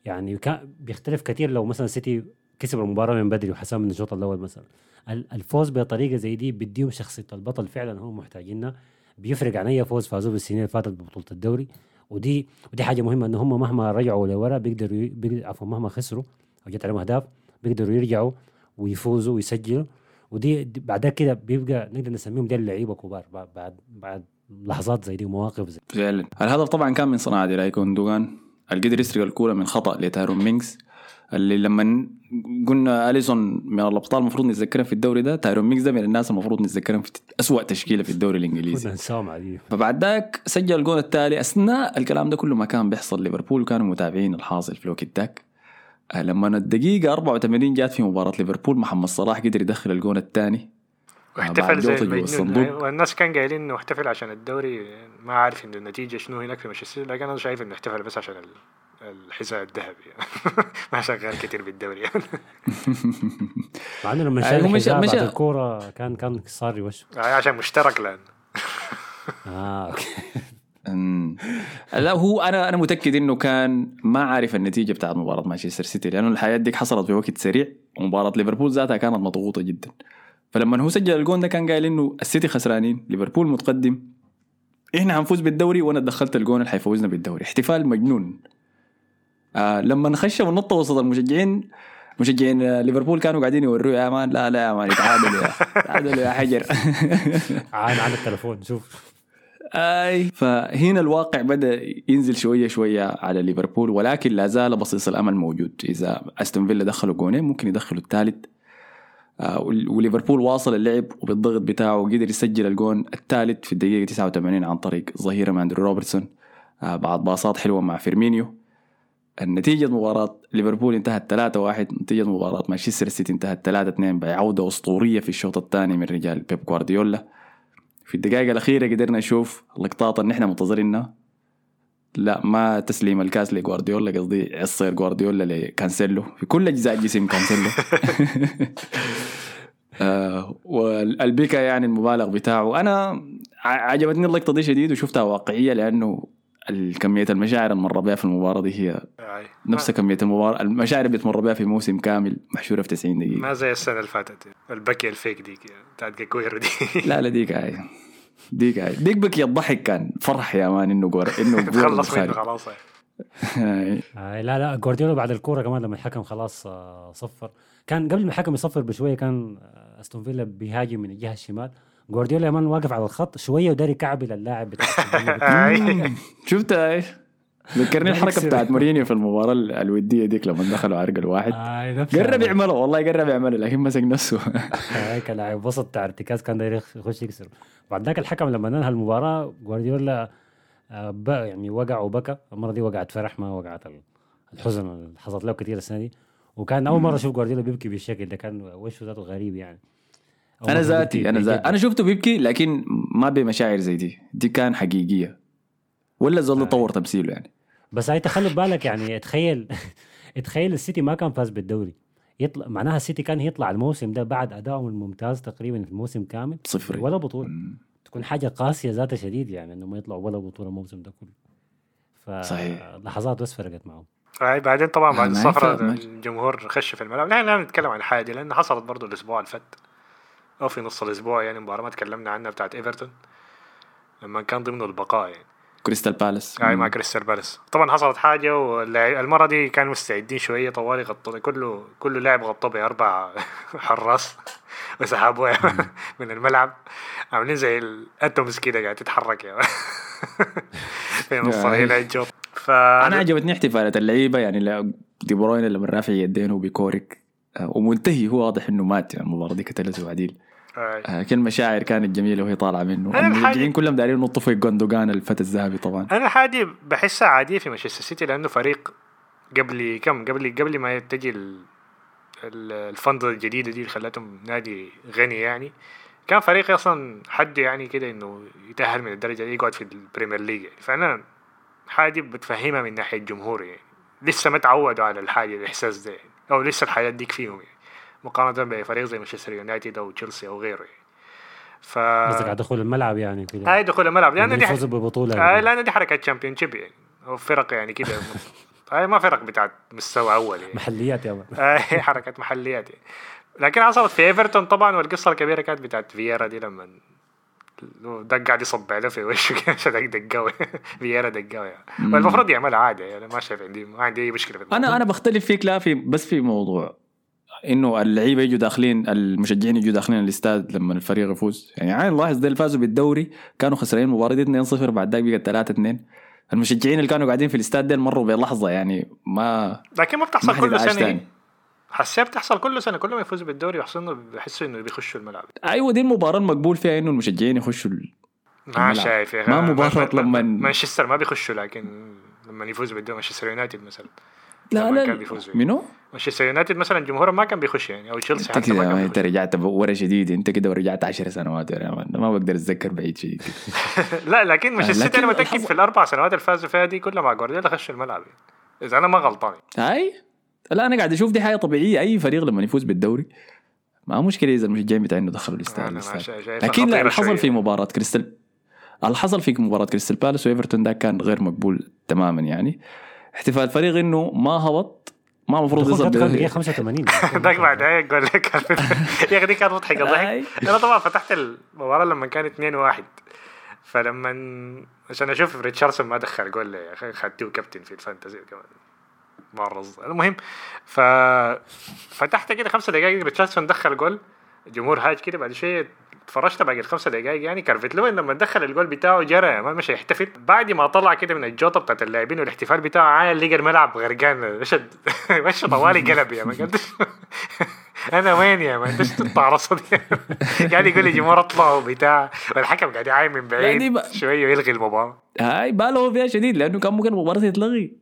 يعني كان بيختلف كثير لو مثلا السيتي كسب المباراة من بدري وحسام من الشوط الأول مثلا ال- الفوز بطريقة زي دي بيديهم شخصية البطل فعلا هم محتاجينها بيفرق عن أي فوز فازوا بالسنين اللي فاتت ببطولة الدوري ودي ودي حاجة مهمة ان هم مهما رجعوا لورا بيقدروا بيقدر عفوا مهما خسروا أو جت عليهم أهداف بيقدروا يرجعوا ويفوزوا ويسجلوا. ودي دي- بعد كده بيبقى نقدر نسميهم دي اللعيبة كبار بعد بعد, لحظات زي دي ومواقف زي فعلا. الهدف طبعا كان من صناعة دي إلكاي جوندوجان اللي قدر يسرق الكورة من خطأ لتايرون مينجز. اللي لما قلنا أليسون من الأبطال المفروض نتذكرهم في الدوري ده تايرون مينجز ده من الناس المفروض نتذكرهم في أسوأ تشكيلة في الدوري الإنجليزي. فبعد ذاك سجل الجون التالي. أثناء الكلام ده كله ما كان بيحصل ليفربول كانوا متابعين الحاصل في الوقت ذاك. لما الدقيقة 84 جات في مباراة ليفربول محمد صلاح قدر يدخل الجون الثاني بعد واحتفل زي المجنون. والناس كان قايلين إنه احتفل عشان الدوري ما عارف إنه النتيجة شنو هناك في مانشستر لكن أنا شايف إنه احتفل بس عشان ال- الحذاء الذهبي يعني. ما شغال كتير بالدوري يعني. مع إنه لما آه، شال مش- الحذاء مش- بعد الكورة كان كان صار يوش عشان مشترك لأن آه أوكي. لا هو أنا أنا متأكد إنه كان ما عارف النتيجة بتاعت مباراة مانشستر سيتي لأنه الحياة دي حصلت في وقت سريع ومباراة ليفربول ذاتها كانت مضغوطة جدا. فلما هو سجل الجون ده كان قايل إنه السيتي خسرانين ليفربول متقدم إحنا حنفوز بالدوري وأنا دخلت الجون اللي حيفوزنا بالدوري. احتفال مجنون. آه لما خش ونط وسط المشجعين مشجعين آه، ليفربول كانوا قاعدين يوروه يا man لا لا يا man تعادلوا يا تعادلوا يا حجر. عان عن التليفون شوف. أي. فهنا الواقع بدأ ينزل شوية شوية على ليفربول ولكن لا زال بصيص الأمل موجود. إذا أستون فيلا دخلوا جونين ممكن يدخلوا الثالث. آه، ول- وليفربول واصل اللعب وبالضغط بتاعه وقدر يسجل الجون الثالث في الدقيقة 89 عن طريق ظهير أندرو روبرتسون. آه، بعد باصات حلوة مع فيرمينو. النتيجة مباراة ليفربول انتهت 3-1 نتيجة مباراة مانشستر سيتي انتهت 3-2 بعودة أسطورية في الشوط الثاني من رجال بيب جوارديولا. في الدقائق الأخيرة قدرنا نشوف اللقطات اللي إحنا منتظرينها. لا ما تسليم الكاس لجوارديولا قصدي عصير جوارديولا لكانسيلو. في كل أجزاء جسم كانسيلو. آه والبيكا يعني المبالغ بتاعه. أنا عجبتني اللقطة دي شديد وشفتها واقعية لأنه كمية المشاعر اللي مر بها في المباراة دي هي أي. نفس كمية المباراة المشاعر اللي بتمر بها في موسم كامل محشورة في 90 دقيقة. ما زي السنة اللي فاتت البكي الفيك ديك بتاعت كويرو دي. لا لا ديك هاي ديك هاي ديك بكي الضحك كان فرح يا مان إنه جور إنه خلص منه. خلاص لا لا جوارديولا بعد الكورة كمان لما الحكم خلاص آه صفر. كان قبل ما الحكم يصفر بشوية كان آه، أستون فيلا بيهاجم من الجهة الشمال. جوارديولا كمان واقف على الخط شوية وداري اللاعب فيلا. أي. مم. شفتها إيش؟ ذكرني الحركة. بتاعت مورينيو في المباراة ال- الودية ديك لما دخلوا عرق الواحد آه نفس قرب يعمله والله قرب يعمله لكن مسك نفسه هيك لاعب وسط بتاع ارتكاز كان داير يخ- يخش يكسر بعد ذاك الحكم لما انهى المباراة جوارديولا آه، ب- يعني وقع وبكى المرة دي وقعت فرح ما وقعت ال- الحزن اللي حصلت له كثير السنة دي وكان أول مرة أشوف جوارديولا بيبكي بالشكل ده كان وشه ذاته غريب يعني أنا ذاتي أنا ذاتي بجد. أنا شفته بيبكي لكن ما بمشاعر زي دي. دي كان حقيقية. ولا زول طور تمثيله يعني. بس هاي تخلي بالك يعني تخيل تخيل السيتي ما كان فاز بالدوري. يطلع معناها السيتي كان يطلع الموسم ده بعد ادائهم الممتاز تقريبا في الموسم كامل صفري ولا بطولة. تكون حاجة قاسية ذاتها شديد يعني انه ما يطلعوا ولا بطولة الموسم ده كله. صحيح. فلحظات بس فرقت معهم. هاي بعدين طبعا بعد الصفرة الجمهور خش في الملعب. لا لا نتكلم عن الحاجة دي لأن حصلت برضو الأسبوع اللي فات. أو في نص الأسبوع يعني مباراة ما تكلمنا عنها بتاعت إيفرتون لما كان ضمن البقاء يعني. كريستال بالاس. هاي مع كريستال بالاس. طبعا حصلت حاجة والمرة دي كانوا مستعدين شوية طوالي غطوا كله كله لاعب غطوا بأربع حراس وسحبوها من الملعب. عاملين زي ال atoms كده قاعد تتحرك يا في نص الجو ف أنا عجبتني احتفالات اللعيبة يعني دي بروين لما رافع يدينه بكورك آه، ومنتهي. هو واضح إنه مات يعني المباراة دي هاي. آه، لكن المشاعر كانت جميلة وهي طالعة منه. المشجعين كلهم دايرين ينطوا في جوندوجان الفتى الذهبي طبعا. أنا حاجة بحسها عادية في مانشستر سيتي لأنه فريق قبل كم؟ قبل قبل ما تجي ال- ال- ال fund الجديدة دي اللي خلتهم نادي غني يعني. كان فريق أصلا حد يعني كده إنه يتأهل من الدرجة دي يقعد في ال Premier League يعني. فأنا حاجة بتفهمها من ناحية الجمهور يعني. لسه ما تعودوا على الحاجة الإحساس ده يعني. أو لسه الحياة ديك فيهم يعني. مقارنة بفريق زي مانشستر يونايتد أو تشيلسي أو غيره. يعني ف قصدك على دخول الملعب يعني كده. هاي دخول الملعب. لأن دي يفوزوا ببطولة يعني. لأن دي حركة Championship يعني. أو فرق يعني كده. هاي ما فرق بتاعت مستوى أول يعني. محليات يا man. هاي حركات محليات يعني. لكن حصلت في ايفرتون طبعا والقصة الكبيرة كانت بتاعت فييرا دي لما ده قاعد يصب عليه في وشه كده عشان دقاوي فييرا دقاوي يعني. والمفروض يعملها عادي يعني ما شايف عندي ما عندي أي مشكلة في الموضوع. أنا أنا بختلف فيك لا في بس في موضوع. إنه اللعيبة يجوا داخلين المشجعين يجوا داخلين الاستاد لما الفريق يفوز. يعني عين لاحظ اللي فازوا بالدوري كانوا خسرانين المباراه دي 2-0 بعد ذاك بقت 3-2 المشجعين اللي كانوا قاعدين في الاستاد ده مروا بلحظة يعني ما لكن ما ما بتحصل كل حتتعاش سنة. تاني. حسيت بتحصل كل سنة. كل ما يفوزوا بالدوري إنه بيحسوا إنه بيخشوا الملعب. أيوه دي المباراة المقبول فيها إنه المشجعين يخشوا ما. شايف ما أخي. مباراة لما- مانشستر ما بيخشوا لكن لما يفوزوا بالدوري مانشستر يونايتد مثلا. لا لا كان لا. منو؟ مانشستر يونايتد مثلا جمهورهم ما كان بيخش يعني أو تشيلسي حتى ما كان أنت. رجعت ورا شديد أنت كده ورجعت 10 سنوات يا man ما بقدر أتذكر بعيد شديد. لا لكن مانشستر لكن سيتي أنا متاكد في الأربع سنوات اللي فازوا فيها دي كلها مع جوارديولا خشوا الملعب يعني. إذا أنا ما غلطان هاي لا أنا قاعد أشوف دي حاجة طبيعية أي فريق لما يفوز بالدوري ما مشكلة إذا المشجعين بتاعينه دخلوا الاستاد لكن لا اللي حصل. في مباراة كريستال اللي حصل في مباراة كريستال بالاس وإيفرتون ده كان غير مقبول تماما يعني احتفال الفريق انه ما هبط ما المفروض يصل كان ب- دقيقة 85 ذاك بعد هيك قال لك يا أخي دي كانت مضحكة. ضحك. أنا طبعا فتحت المباراة لما كان 2 1 فلما عشان أشوف ريتشاردسون ما دخل جول يا أخي خدته كابتن في ال Fantasy كمان. مره المهم ف فتحت كده خمسة دقائق ريتشاردسون دخل جول الجمهور هاج كده بعد شوية اتفرجت باقي الخمسة دقائق يعني كالفيرت لوين لما دخل الجول بتاعه جرى ما مشى يحتفل بعد ما طلع كده من الجوطة بتاعت اللاعبين والاحتفال بتاعه عايل لقى الملعب غرقان؟ مشى مشى طوالي قلب يا man قلت أنا وين يا man إيش التعرصة دي؟ قاعد يقول لي جمهور اطلعوا بتاع والحكم قاعد يعاين من يعني بعيد بقى- شوية ويلغي المباراة. هاي بالغوا فيها شديد لأنه كان ممكن المباراة تتلغي.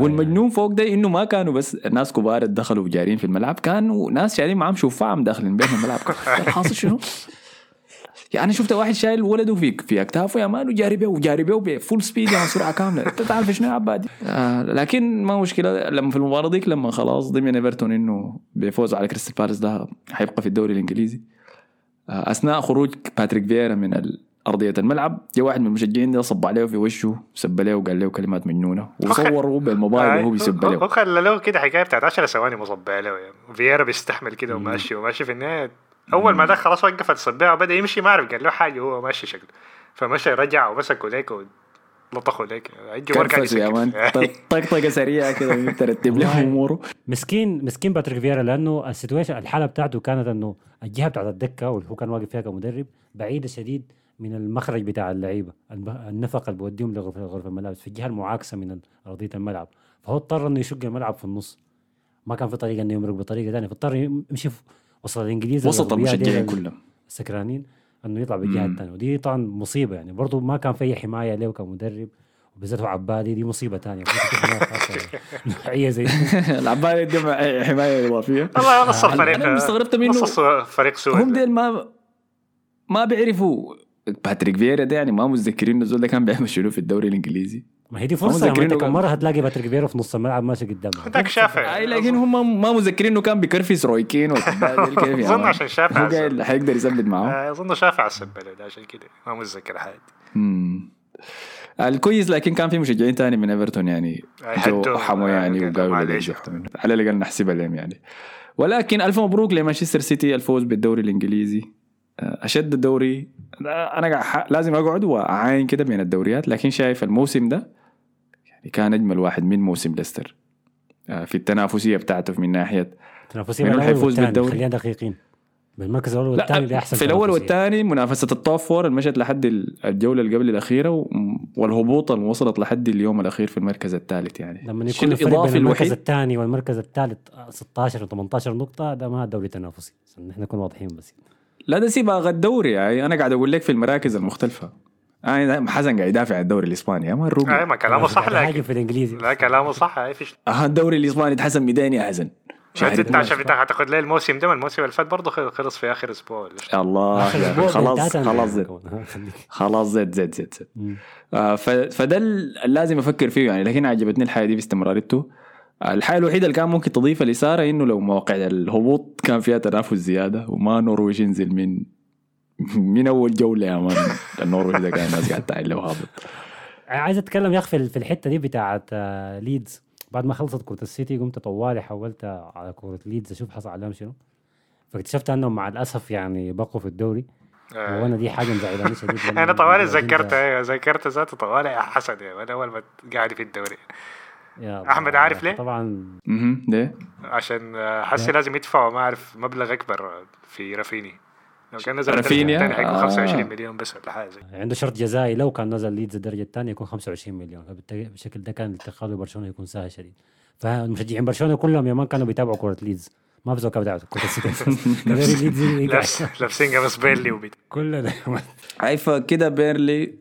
والمجنون فوق ده إنه ما كانوا بس ناس كبار دخلوا جارين في الملعب كانوا ناس شايلين معاهم شفعهم داخلين بين الملعب. الحاصل شنو؟ يعني أنا شفت واحد شايل ولده في في أكتافه يا man وجاري بيه وجاري بيه ب full speed يعني سرعة كاملة. أنت تعرف شنو يا عبادي؟ آه لكن ما مشكلة. لما في المباراة ديك لما خلاص ضمن إيفرتون إنه بيفوز على كريستال بالاس ده حيبقى في الدوري الإنجليزي. آه أثناء خروج باتريك فييرا من ال- أرضية الملعب. جاء واحد من المشجعين ده سب عليه في وشه سب عليه وقال له كلمات مجنونه وصوره بالموبايل وهو بيسب هو- عليه. هو خلى له كده حكاية بتاعت 10 ثواني بسب عليه. يعني فييرا بيستحمل كده وماشي وماشي في النهاية. أول ما دخل خلاص وقفت الصباعه وبدأ يمشي ما اعرف قال له حاجة وهو ماشي شكله. فمشى رجع ومسكه ليك ولطخه ليك الجمهور قاعد يا man. طقطقة سريعة كده ترتب له أموره. مسكين مسكين باتريك فييرا لأنه ال situation الحالة بتاعته كانت إنه الجهة بتاعت الدكة واللي هو كان واقف فيها كمدرب بعيده شديد. من المخرج بتاع اللعيبة النفق اللي بوديهم لغرفه الملابس في الجهة المعاكسة من أرضية الملعب. فهو اضطر إنه يشق الملعب في النص. ما كان في طريقة إنه يمرق بطريقة ثانية فاضطر يمشي وسط الانجليز وسط المشجعين كلهم. السكرانين إنه يطلع بالجهة. الثانية ودي طبعا مصيبة يعني. برضه ما كان في أي حماية له كمدرب وبالذات هو عبادي دي مصيبة ثانية نوعية زي دي. العباية دي مع- حماية إضافية. والله نص الفريق أنا استغربت منه نص الفريق سوء هم ديل ما ما بيعرفوا باتريك فييرا ده يعني ما متذكرين الزول ده كان بيعمل شنو في الدوري الإنجليزي. ما هي دي فرصة ما انت كم مرة هتلاقي باتريك فيرا في نص الملعب ماشي قدامك ذاك شافع. اي لكن هم ما متذكرين إنه كان بيكرفس روي كين وكيف يا أظن؟ عشان شافع هو قايل حيقدر يثبت معاه آه، أظن شافع ده عشان كده ما متذكر حاجة. الكويس لكن كان في مشجعين تاني من إيفرتون يعني. جو هدوا. حموا يعني آه، وقالوا على الأقل نحسبها لهم يعني. ولكن ألف مبروك لمانشستر سيتي الفوز بالدوري الإنجليزي. آه، أشد الدوري. أنا لازم أقعد وأعاين كده بين الدوريات لكن شايف الموسم ده يعني كان أجمل واحد من موسم ليستر. آه، في التنافسية بتاعته من ناحية تنافسيه مين بين اللي الأول حيفوز بالدوري؟ خلينا دقيقين. بالمركز الأول والثاني ده احسن في الأول. والثاني منافسة ال top four اللي مشت لحد الجولة اللي قبل الأخيرة والهبوط اللي وصلت لحد اليوم الأخير في المركز الثالث يعني. لما يكون الفرق بين المركز الوحيد؟ الثاني والمركز الثالث 16 و 18 نقطة ده ما دوري تنافسي. عشان نحن نكون واضحين بس. لا ده سيبها الدوري. يعني أنا قاعد أقول لك في المراكز المختلفة. يعني حسن قاعد يدافع عن الدوري الإسباني. يا أي الروبي ما كلامه صح لكن في الإنجليزي. لا كلامه صح آه الدوري الإسباني اتحسن ميدان يا حسن انت انت. عشان بتاع هتاخد لي الموسم ده ما الموسم اللي فات برضه خلص في آخر أسبوع. الله خلاص خلاص زد. خلاص زد زد زد زد. آه، ف- فده اللي لازم أفكر فيه يعني. لكن عجبتني الحاجة دي باستمراريته. الحاجة الوحيده اللي كان ممكن تضيفها للإثارة إنه لو مواقع الهبوط كان فيها تنافس زيادة وما نوريتش ينزل من من أول جولة يا man. النوريتش ده كان الناس قاعد تعين له هابط. عايز أتكلم يا أخي في في الحتة دي بتاعت آه، ليدز. بعد ما خلصت كره السيتي قمت طوالي حولت على كره ليدز أشوف حصل عليهم شنو. فاكتشفت أنهم مع الأسف يعني بقوا في الدوري. آه. وأنا دي حاجة مزعلاني شديد. أنا طوالي ذكرت أيوه ذكرت ذاته طوالي يا حسن يا أنا أول ما قاعد في الدوري. يا. أحمد عارف ليه؟ طبعا أها ليه؟ عشان حسي لازم يدفعوا ما أعرف مبلغ أكبر في رافيني لو كان نزل رافينيا؟ الثاني حيكون آه. 25 مليون بس ولا حاجة زي عنده شرط جزائي لو كان نزل ليدز الدرجة الثانية يكون 25 مليون فبالتالي بالشكل ده كان الانتقال لبرشلونة يكون سهل شديد فالمشجعين برشلونة كلهم يا man كانوا بيتابعوا كرة ليدز ما داير ليدز يقع. لابس لابسين قميص بيرنلي وبيت كلنا أي فكده بيرنلي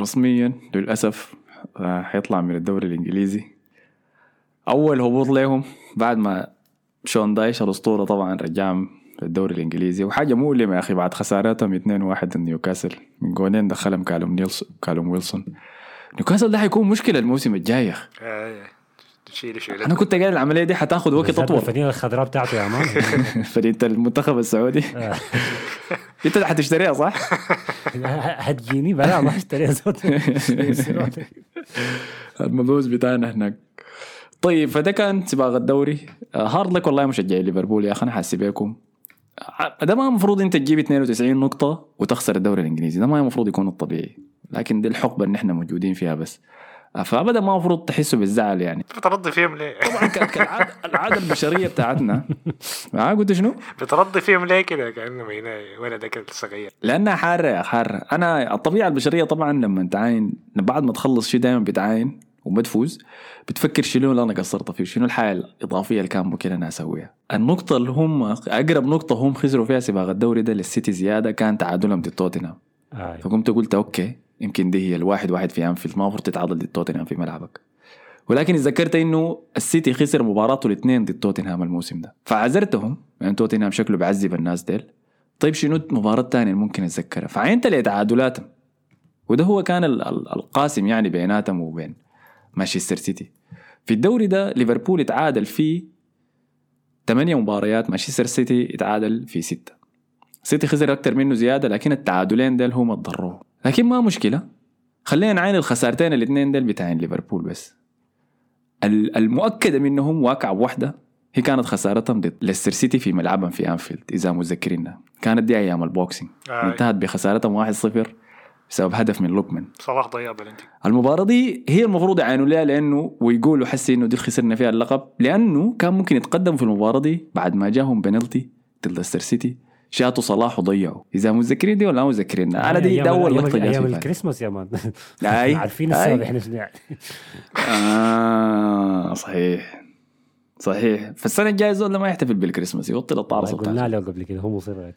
رسميا للأسف آه، حيطلع من الدوري الإنجليزي. أول هبوط لهم بعد ما شون دايش الأسطورة طبعا رجعهم للدوري الإنجليزي. وحاجة مؤلمة يا أخي بعد خساراتهم 2-1 من نيوكاسل. من جولين دخلهم كالوم نيلسون كالوم ويلسون. نيوكاسل ده حيكون مشكلة الموسم الجاي يا أخي. آه، شيل شيل أنا كنت قايل العملية دي حتاخذ وقت أطول. الفانيله الخضراء بتاعته يا man فريق المنتخب السعودي. آه. انت حتشتريها صح؟ هتجيني بلا ما اشتري المبوز بتاعنا هناك. طيب فده كان سباق الدوري. آه، hard luck والله مشجعي ليفربول يا أخي أنا حاسس بيكم. آه، ده ما المفروض أنت تجيب 92 نقطة وتخسر الدوري الإنجليزي ده ما المفروض يكون الطبيعي. لكن دي الحقبة اللي إحنا موجودين فيها بس. فابدا ما المفروض تحسوا بالزعل يعني. بترضي فيهم ليه؟ طبعا ك- كالعادة العادة البشرية بتاعتنا. ما قلت شنو؟ بترضي فيهم ليه كده؟ كأنه هنا ولدك الصغير. لأنها حارة يا حارة. أنا الطبيعة البشرية طبعا لما تعاين بعد ما تخلص شيء دائما بتعاين وما تفوز بتفكر شنو اللي أنا قصرت فيه شنو الحاجة الإضافية اللي كان ممكن أنا أسويها. النقطة اللي هم أقرب نقطة هم خسروا فيها سباق الدوري ده للسيتي زيادة كان تعادلهم ضد توتنهام. آه. فقمت قلت okay يمكن دي هي الواحد واحد في أنفيلد ما المفروض تتعادل ضد توتنهام في ملعبك. ولكن تذكرت إنه السيتي خسر مباراته الاثنين ضد توتنهام الموسم ده فعذرتهم يعني توتنهام شكله بيعذب الناس ديل. طيب شنو المباراة الثانية اللي ممكن أتذكرها؟ فعينت لي تعادلاتهم. وده هو كان ال- ال- القاسم يعني بيناتهم وبين مانشستر سيتي. في الدوري ده ليفربول اتعادل فيه ثمانية مباريات مانشستر سيتي اتعادل في ستة. سيتي خسر أكتر منه زيادة لكن التعادلين ديل هم ضروه لكن ما مشكلة. خلينا نعاين الخسارتين الاثنين ديل بتاعين ليفربول بس. ال- المؤكدة منهم واقعة بوحدة هي كانت خسارتهم ضد ليستر سيتي في ملعبهم في أنفيلد إذا متذكرينها. كانت دي أيام ال boxing. آه. انتهت بخسارتهم 1-0 بسبب هدف من لوكمان. صلاح ضيع بلنتي. المباراة دي هي المفروض يعانوا لها لأنه ويقولوا حسي إنه دي خسرنا فيها اللقب لأنه كان ممكن يتقدموا في المباراة دي بعد ما جاهم بنالتي ضد ليستر سيتي. شاتوا صلاح وضيعوا. إذا متذكرين دي ولا ما متذكرين أنا دي ده أول لقطة جات أيام. الكريسماس يا مان. عارفين. السبب إحنا شنو يعني. آه صحيح. صحيح. فالسنه الجاية زول ما يحتفل بالكريسماس يبطل الطارصه قلنا له قبل كده هو مصر.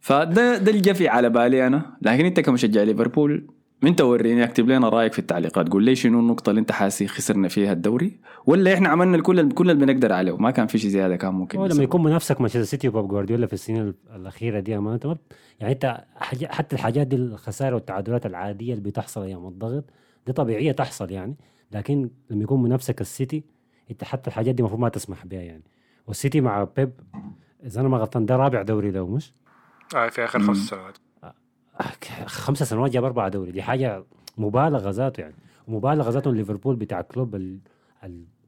فده ده اللي جا في على بالي أنا. لكن أنت كمشجع ليفربول انت وريني اكتب لنا رأيك في التعليقات. قول لي شنو النقطة اللي انت حاسي خسرنا فيها الدوري؟ ولا إحنا عملنا الكل كل اللي بنقدر عليه ما كان في شيء زيادة كان ممكن هو لما. يكون منافسك مانشستر سيتي وباب جوارديولا في السنين الأخيرة دي ما انت يعني انت حتى الحاجات دي الخسائر والتعادلات العادية اللي بتحصل أيام الضغط دي طبيعية تحصل يعني. لكن لما يكون منافسك السيتي انت حتى الحاجات دي المفروض ما تسمح بها يعني. والسيتي مع بيب إذا أنا ما غلطان ده رابع دوري له مش؟ آه في آخر خمس سنوات. خمسة سنوات جاب أربعة دوري. دي حاجة مبالغة ذاته يعني. ومبالغة ذاته ليفربول بتاع كلوب ال-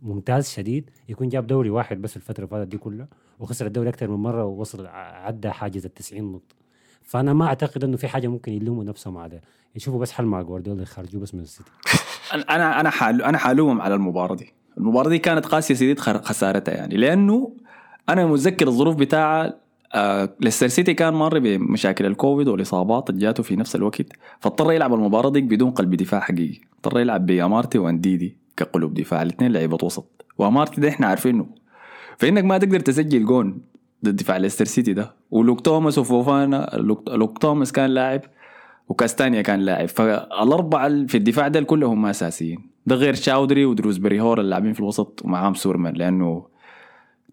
الممتاز شديد يكون جاب دوري واحد بس الفترة اللي فاتت دي كلها وخسر الدوري أكثر من مرة ووصل عدى حاجز ال 90 نقطة. فأنا ما أعتقد إنه في حاجة ممكن يلوموا نفسهم عليها يشوفوا بس حل مع جوارديولا يخرجوه بس من السيتي. أنا- أنا حال أنا حالوم على المباراة دي. المباراة دي كانت قاسية شديد خسارتها يعني. لأنه أنا متذكر الظروف بتاعها آه ليستر سيتي كان مر بمشاكل الكوفيد والإصابات اللي جاته في نفس الوقت فاضطر يلعب المباراة دي بدون قلب دفاع حقيقي. اضطر يلعب بامارتي وانديدي كقلوب دفاع الاثنين لعيبة وسط. وامارتي ده إحنا عارفينه. فإنك ما تقدر تسجل جون ضد دفاع ليستر سيتي ده. ولوك توماس وفوفانا لوك, توماس كان لاعب وكاستانيا كان لاعب. فالأربعة ال- في الدفاع ده كلهم أساسيين. ده غير شاودري وديوزبري هول اللاعبين في الوسط ومعاهم سوماري لأنه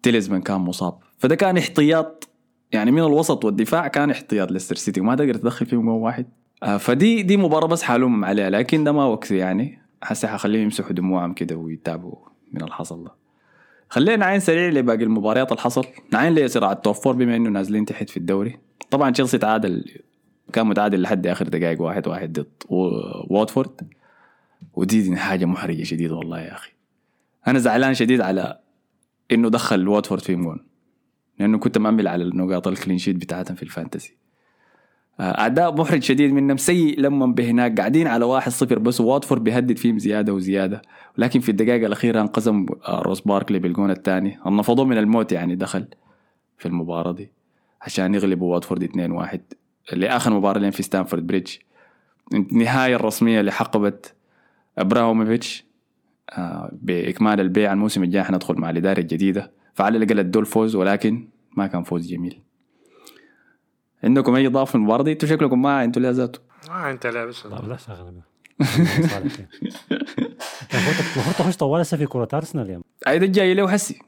تيليمانس كان مصاب. فده كان احتياط يعني من الوسط والدفاع كان احتياط ليستر سيتي وما تقدر تدخل فيهم جول واحد. آه، فدي دي مباراة بس حالهم عليها لكن ده ما وقت يعني. هسه حخليهم يمسحوا دموعهم كده ويتابعوا من الحصل ده. خلينا نعين سريع لباقي المباريات اللي حصل نعين لصراع ال top four بما إنه نازلين تحت في الدوري. طبعا تشيلسي تعادل كان متعادل لحد آخر دقائق واحد واحد ضد واتفورد. ودي دي حاجة محرجة شديد والله يا أخي. أنا زعلان شديد على إنه دخل واتفورد في جون. لأنه كنت مأمل على النقاط ال clean sheet بتاعتهم في ال fantasy. آه، أداء محرج شديد منهم سيء لما بهناك قاعدين على واحد صفر بس واتفورد بيهدد فيهم زيادة وزيادة. لكن في الدقائق الأخيرة انقذهم آه، روس باركلي بالجون الثاني. نفضوه من الموت يعني دخل في المباراة دي عشان يغلبوا واتفورد 2-1 لآخر مباراة لهم في ستانفورد بريدج. النهايه الرسمية لحقبة إبراهيموفيتش آه، بإكمال البيع الموسم الجاي. حندخل مع الإدارة الجديدة. فعلى الاقل ادوا الفوز ولكن ما كان فوز جميل. عندكم أي إضافة في المباراه دي أنتوا شكلكم ما أنتوا لا ذاته أنت لابس طب لا شغله صالح يعني. المفروض تخش طوال هسه في كرة أرسنال يا مان. أي ده الجاي له حسي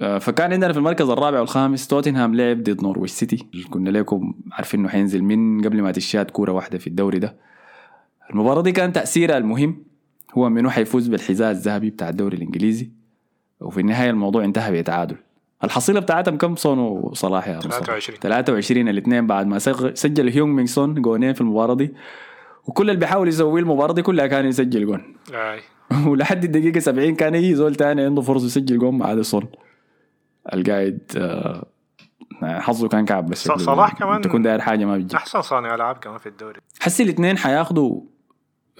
آه، فكان عندنا في المركز الرابع والخامس توتنهام لعب ضد نورويش سيتي. اللي كنا لكم عارفين إنه حينزل من قبل ما تشاد كورة واحدة في الدوري ده. المباراة دي كان تأثيرها المهم هو منو حيفوز بالحذاء الذهبي بتاع الدوري الإنجليزي. وفي النهاية الموضوع انتهى بتعادل. الحصيلة بتاعتهم كم سون وصلاح. يا مصطفى 23. 23 الاثنين بعد ما سج- سجل هيونغ مينغ سون جونين في المباراة دي. وكل اللي بيحاول يسويه المباراة دي كلها كان يسجل جون. أي. ولحد الدقيقة 70 كان يجي زول تاني عنده فرصة يسجل جول مع أديسون. القايد آه، حظه كان كعب بس. صلاح كمان- تكون داير حاجة ما بتجي. أحسن صانع ألعاب كمان في الدوري. حسي الاثنين حياخدوا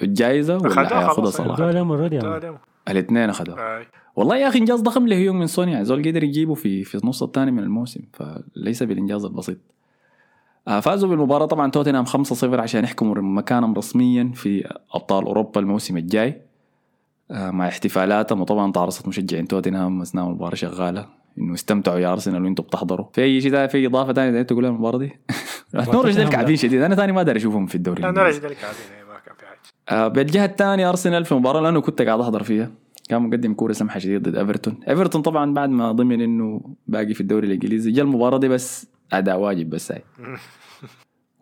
الجائزة ولا حياخدها. صلاح؟ الاثنين اخذوها أي. والله يا أخي إنجاز ضخم لهيونغ من سون يعني زول قدر يجيبه في في النص الثاني من الموسم فليس بالإنجاز البسيط. آه، فازوا بالمباراة طبعا توتنهام 5-0 عشان يحكموا مكانهم رسميا في أبطال أوروبا الموسم الجاي. آه، مع احتفالاتهم وطبعا تعرصت مشجعين توتنهام أثناء المباراة شغالة. إنه استمتعوا يا أرسنال وأنتم بتحضروا. في أي شيء في إضافة ثانية تقول المباراة دي؟ نورتش ديل كعبين. شديد. أنا ثاني ما داري أشوفهم في الدوري لا الإنجليزي. نرجع بالجهة الثانية أرسنال في مباراة لأنه كنت قاعد أحضر فيها. كان مقدم كورة سمحة شديد ضد إيفرتون. إيفرتون طبعا بعد ما ضمن إنه باقي في الدوري الإنجليزي جا المباراة دي بس أداء واجب بس هاي.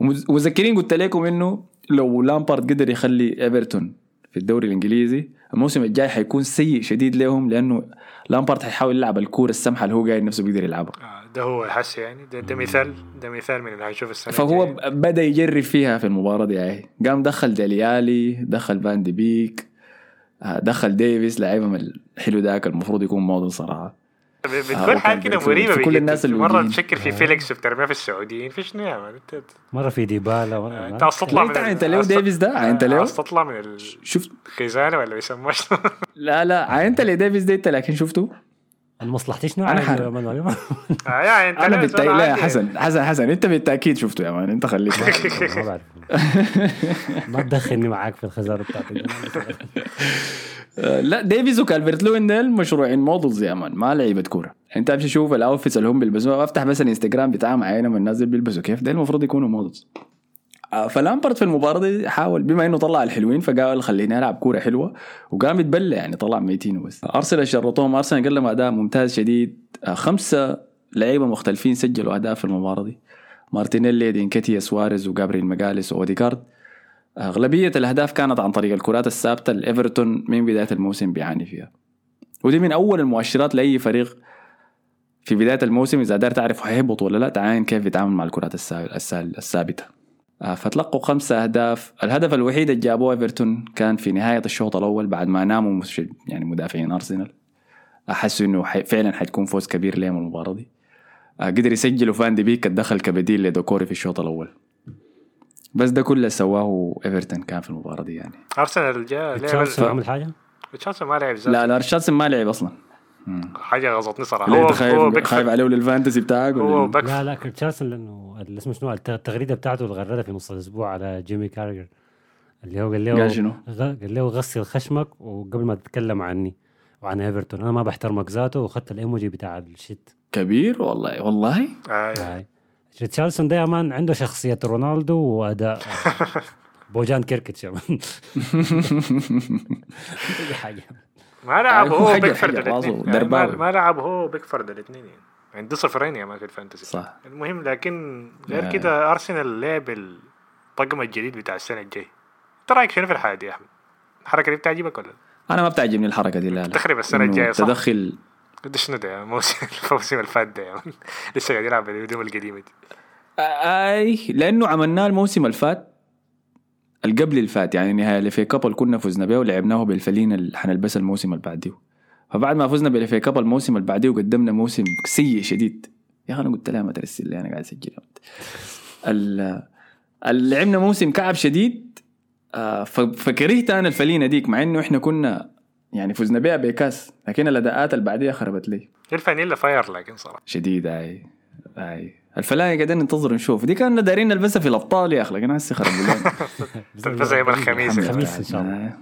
ومذكرين قلت لكم إنه لو لامبارد قدر يخلي إيفرتون في الدوري الإنجليزي الموسم الجاي حيكون سيء شديد لهم لأنه لامبارد حيحاول يلعب الكورة السمحة اللي هو قايل نفسه بيقدر يلعبها. آه، ده هو حس يعني ده, ده مثال ده مثال من اللي هنشوف السنة فهو الجاية. ب- بدأ يجرب فيها في المباراة دي يعني قام دخل ديليالي دخل فان دي بيك آه، دخل ديفيس لعيبة من الحلو ذاك المفروض يكون موديل صراحة بتكون كان حاجة كده في- مريبة في كل. الناس اللي مرة. تفكر في فيليكس وبترميها في السعوديين في شنو انت مرة في ديبالا أنت تطلع من أنت- أنت ليه ديفيس ده؟ أنت ليه؟ تطلع من شفت الخزانه ولا بيسموها شنو؟ لا لا عينت لديفيس ده أنت لكن شفته أنا مصلحتي شنو أنا عادي حر-؟ يا man. آه يعني أنا بالتأكيد لا؟ حسن حسن حسن أنت بالتأكيد شفته يا man. أنت خليك. ما بعرف. ما تدخلني معاك في الخزاره بتاعتك. لا ديفيز وكالفرت لوين ديل مشروعين models يا man. ما لعيبة كورة. أنت أمشي شوف ال outfits اللي هم بيلبسوها أفتح بس الإنستغرام بتاعهم عينهم الناس اللي بيلبسوا. كيف؟ ده المفروض يكونوا models فلامبرد في المباراة دي حاول بما إنه طلع الحلوين فقال خليني ألعب كورة حلوة وقام يتبلى يعني طلع ميتين وبس أرسنال شرطوهم أرسنال قال لهم أداء ممتاز شديد آه، خمسة لعيبة مختلفين سجلوا اهداف في المباراة دي. مارتينيلي دينكيتيا سواريز وجابريل ماجاليس واوديكارد أغلبية الأهداف كانت عن طريق الكرات الثابتة اللي إيفرتون من بداية الموسم بيعاني فيها. ودي من أول المؤشرات لأي فريق في بداية الموسم إذا دار تعرف هيهبط ولا لا تعاين كيف يتعامل مع الكرات آه، فتلقوا خمسة أهداف. الهدف الوحيد اللي جابوه إيفرتون كان في نهاية الشوط الأول بعد ما ناموا مش- يعني مدافعين أرسنال. أحسوا إنه حي- فعلا حتكون فوز كبير لهم المباراة دي. آه، قدر يسجلوا فان دي بيك الدخل كبديل لدوكوري في الشوط الأول. بس ده كله سواه إيفرتون كان في المباراة دي يعني. أرسنال جاء لعب عمل حاجة؟ تشارلسون ما لعب لا لا ريتشاردسون ما لعب أصلا. حاجة غلطتني صراحة. هو أنت هو خايف خايف عليه لل fantasy بتاعك هو إيه؟ بيكفر لا لا تشارلسون لأنه اللي اسمه شنو؟ الت- التغريدة بتاعته الغردها في نص الأسبوع على جيمي كاراجر اللي هو قال له قال شنو؟ قال له غسل خشمك وقبل ما تتكلم عني وعن إيفرتون. أنا ما بحترمك ذاته وأخذت الإيموجي بتاع ال shit. كبير والله والله. آه. هاي ريتشارلسون ده يا man عنده شخصية رونالدو وأداء. آه، بوجان كيركتش يا man. اي حاجة. ما لعب يعني هو راسه الاثنين. يعني ما, لعب هو بيكفورد الاثنين يعني. عنده صفرين يا man في ال fantasy. صح. المهم لكن غير آه. كده ارسنال لعب الطقم الجديد بتاع السنة الجاي انت رأيك شنو في الحاجة دي يا أحمد؟ الحركة دي بتعجبك ولا؟ أنا ما بتعجبني الحركة دي لا لا. تخرب السنة إنه الجاية، صح؟ تدخل ده شنو ده؟ الموسم اللي فات ده يا man لسه قاعد يلعب بالهدوم القديمة دي. آي لأنه عملناه الموسم اللي فات القبل اللي فات يعني نهاية ال FA Cup اللي كنا فزنا به ولعبناه بالفنايل اللي حنلبسها الموسم اللي بعديه. فبعد ما فزنا بال FA Cup الموسم اللي بعديه وقدمنا موسم سيء شديد. يا أخي أنا قلت لها ما ترسل لي أنا قاعد اسجل ال- ال- لعبنا موسم كعب شديد. آه، فكرهت أنا الفانيلا ديك مع إنه إحنا كنا يعني فزنا بها بكاس لكن الأداءات اللي بعديها خربت لي. الفانيلا fire لكن صراحة. شديد أي أي. الفلاحة قاعدين ننتظر نشوف. دي كنا دايرين نلبسها في الأبطال يا أخي لكن هسه خربوا لنا تلبسها يوم الخميس الخميس إن شاء الله.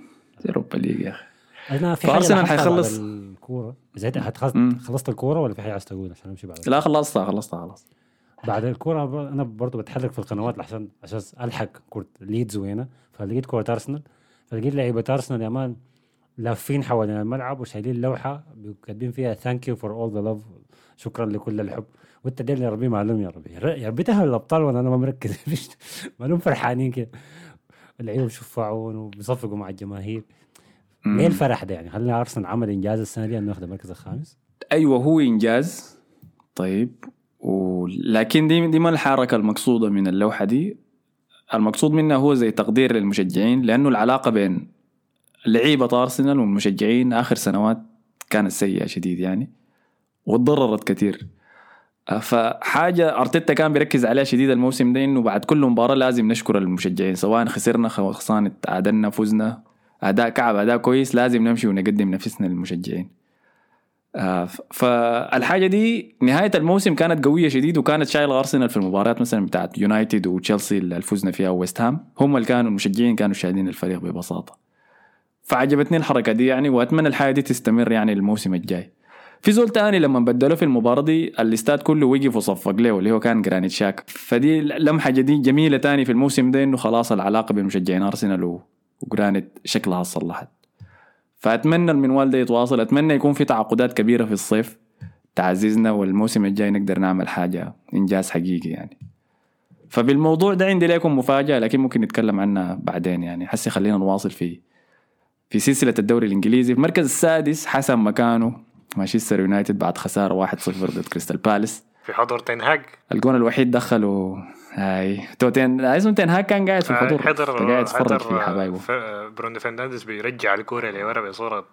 زي Europa League يا أخي. أنا في حاجة حيخلص- الكورة. مم. خلصت الكورة ولا في حاجة عايز تقول عشان أمشي بعد لا خلصتها خلصتها خلاص. بعد الكورة أنا برضو بتحرك في القنوات عشان عشان ألحق كرة ليدز وهنا. فلقيت كوره أرسنال. فلقيت لعيبة أرسنال يا man لافين حوالين الملعب وشايلين لوحة كاتبين فيها thank you for all the love شكرا لكل الحب. وانت دير يا ربي معلوم يا ربي. يا يا ربي تهل الأبطال وأنا أنا ما مركز. معلوم فرحانين كده. اللعيبه بيشفعون وبيصفقوا مع الجماهير. ليه الفرح ده يعني؟ خلينا أرسنال عمل إنجاز السنة دي إنه ياخذ المركز الخامس. أيوه هو إنجاز. طيب ولكن دي دي ما الحركة المقصودة من اللوحة دي. المقصود منها هو زي تقدير للمشجعين لأنه العلاقة بين لعيبة أرسنال والمشجعين آخر سنوات كانت سيئة شديد يعني وتضررت كثير. فحاجة أرتيتا كان بيركز عليها شديد الموسم ده إنه بعد كل مباراة لازم نشكر المشجعين سواء خسرنا خسرنا تعادلنا فزنا. أداء كعب أداء كويس لازم نمشي ونقدم نفسنا للمشجعين. آه، فالحاجة دي نهاية الموسم كانت قوية شديد وكانت شايلة أرسنال في المباريات مثلا بتاعت يونايتد وتشيلسي اللي فزنا فيها وويست هام. هم اللي كانوا المشجعين كانوا شايلين الفريق ببساطة. فعجبتني الحركة دي يعني وأتمنى الحاجة دي تستمر يعني الموسم الجاي. في زول تاني لما بدلوا في المباراة دي الاستاد كله وقف وصفق له اللي هو كان جرانيت شاك. فدي لمحة جديد جميلة تاني في الموسم ده إنه خلاص العلاقة بين مشجعين أرسنال وجرانيت شكلها صلحت فأتمنى المنوال ده يتواصل أتمنى يكون في تعاقدات كبيرة في الصيف. تعززنا والموسم الجاي نقدر نعمل حاجة إنجاز حقيقي يعني. فبالموضوع ده عندي لكم مفاجأة لكن ممكن نتكلم عنها بعدين يعني. حسي خلينا نواصل في في سلسلة الدوري الإنجليزي. في المركز السادس حسم مكانه. مانشستر يونايتد بعد خسارة 1-0 ضد كريستال بالاس. في حضور تنهاج الجون الوحيد دخله هاي. توتين اسمه تنهاك كان قاعد في الحضور حضر قاعد يتفرج في حبايبه. برونو فرنانديز بيرجع الكورة لورا بصورة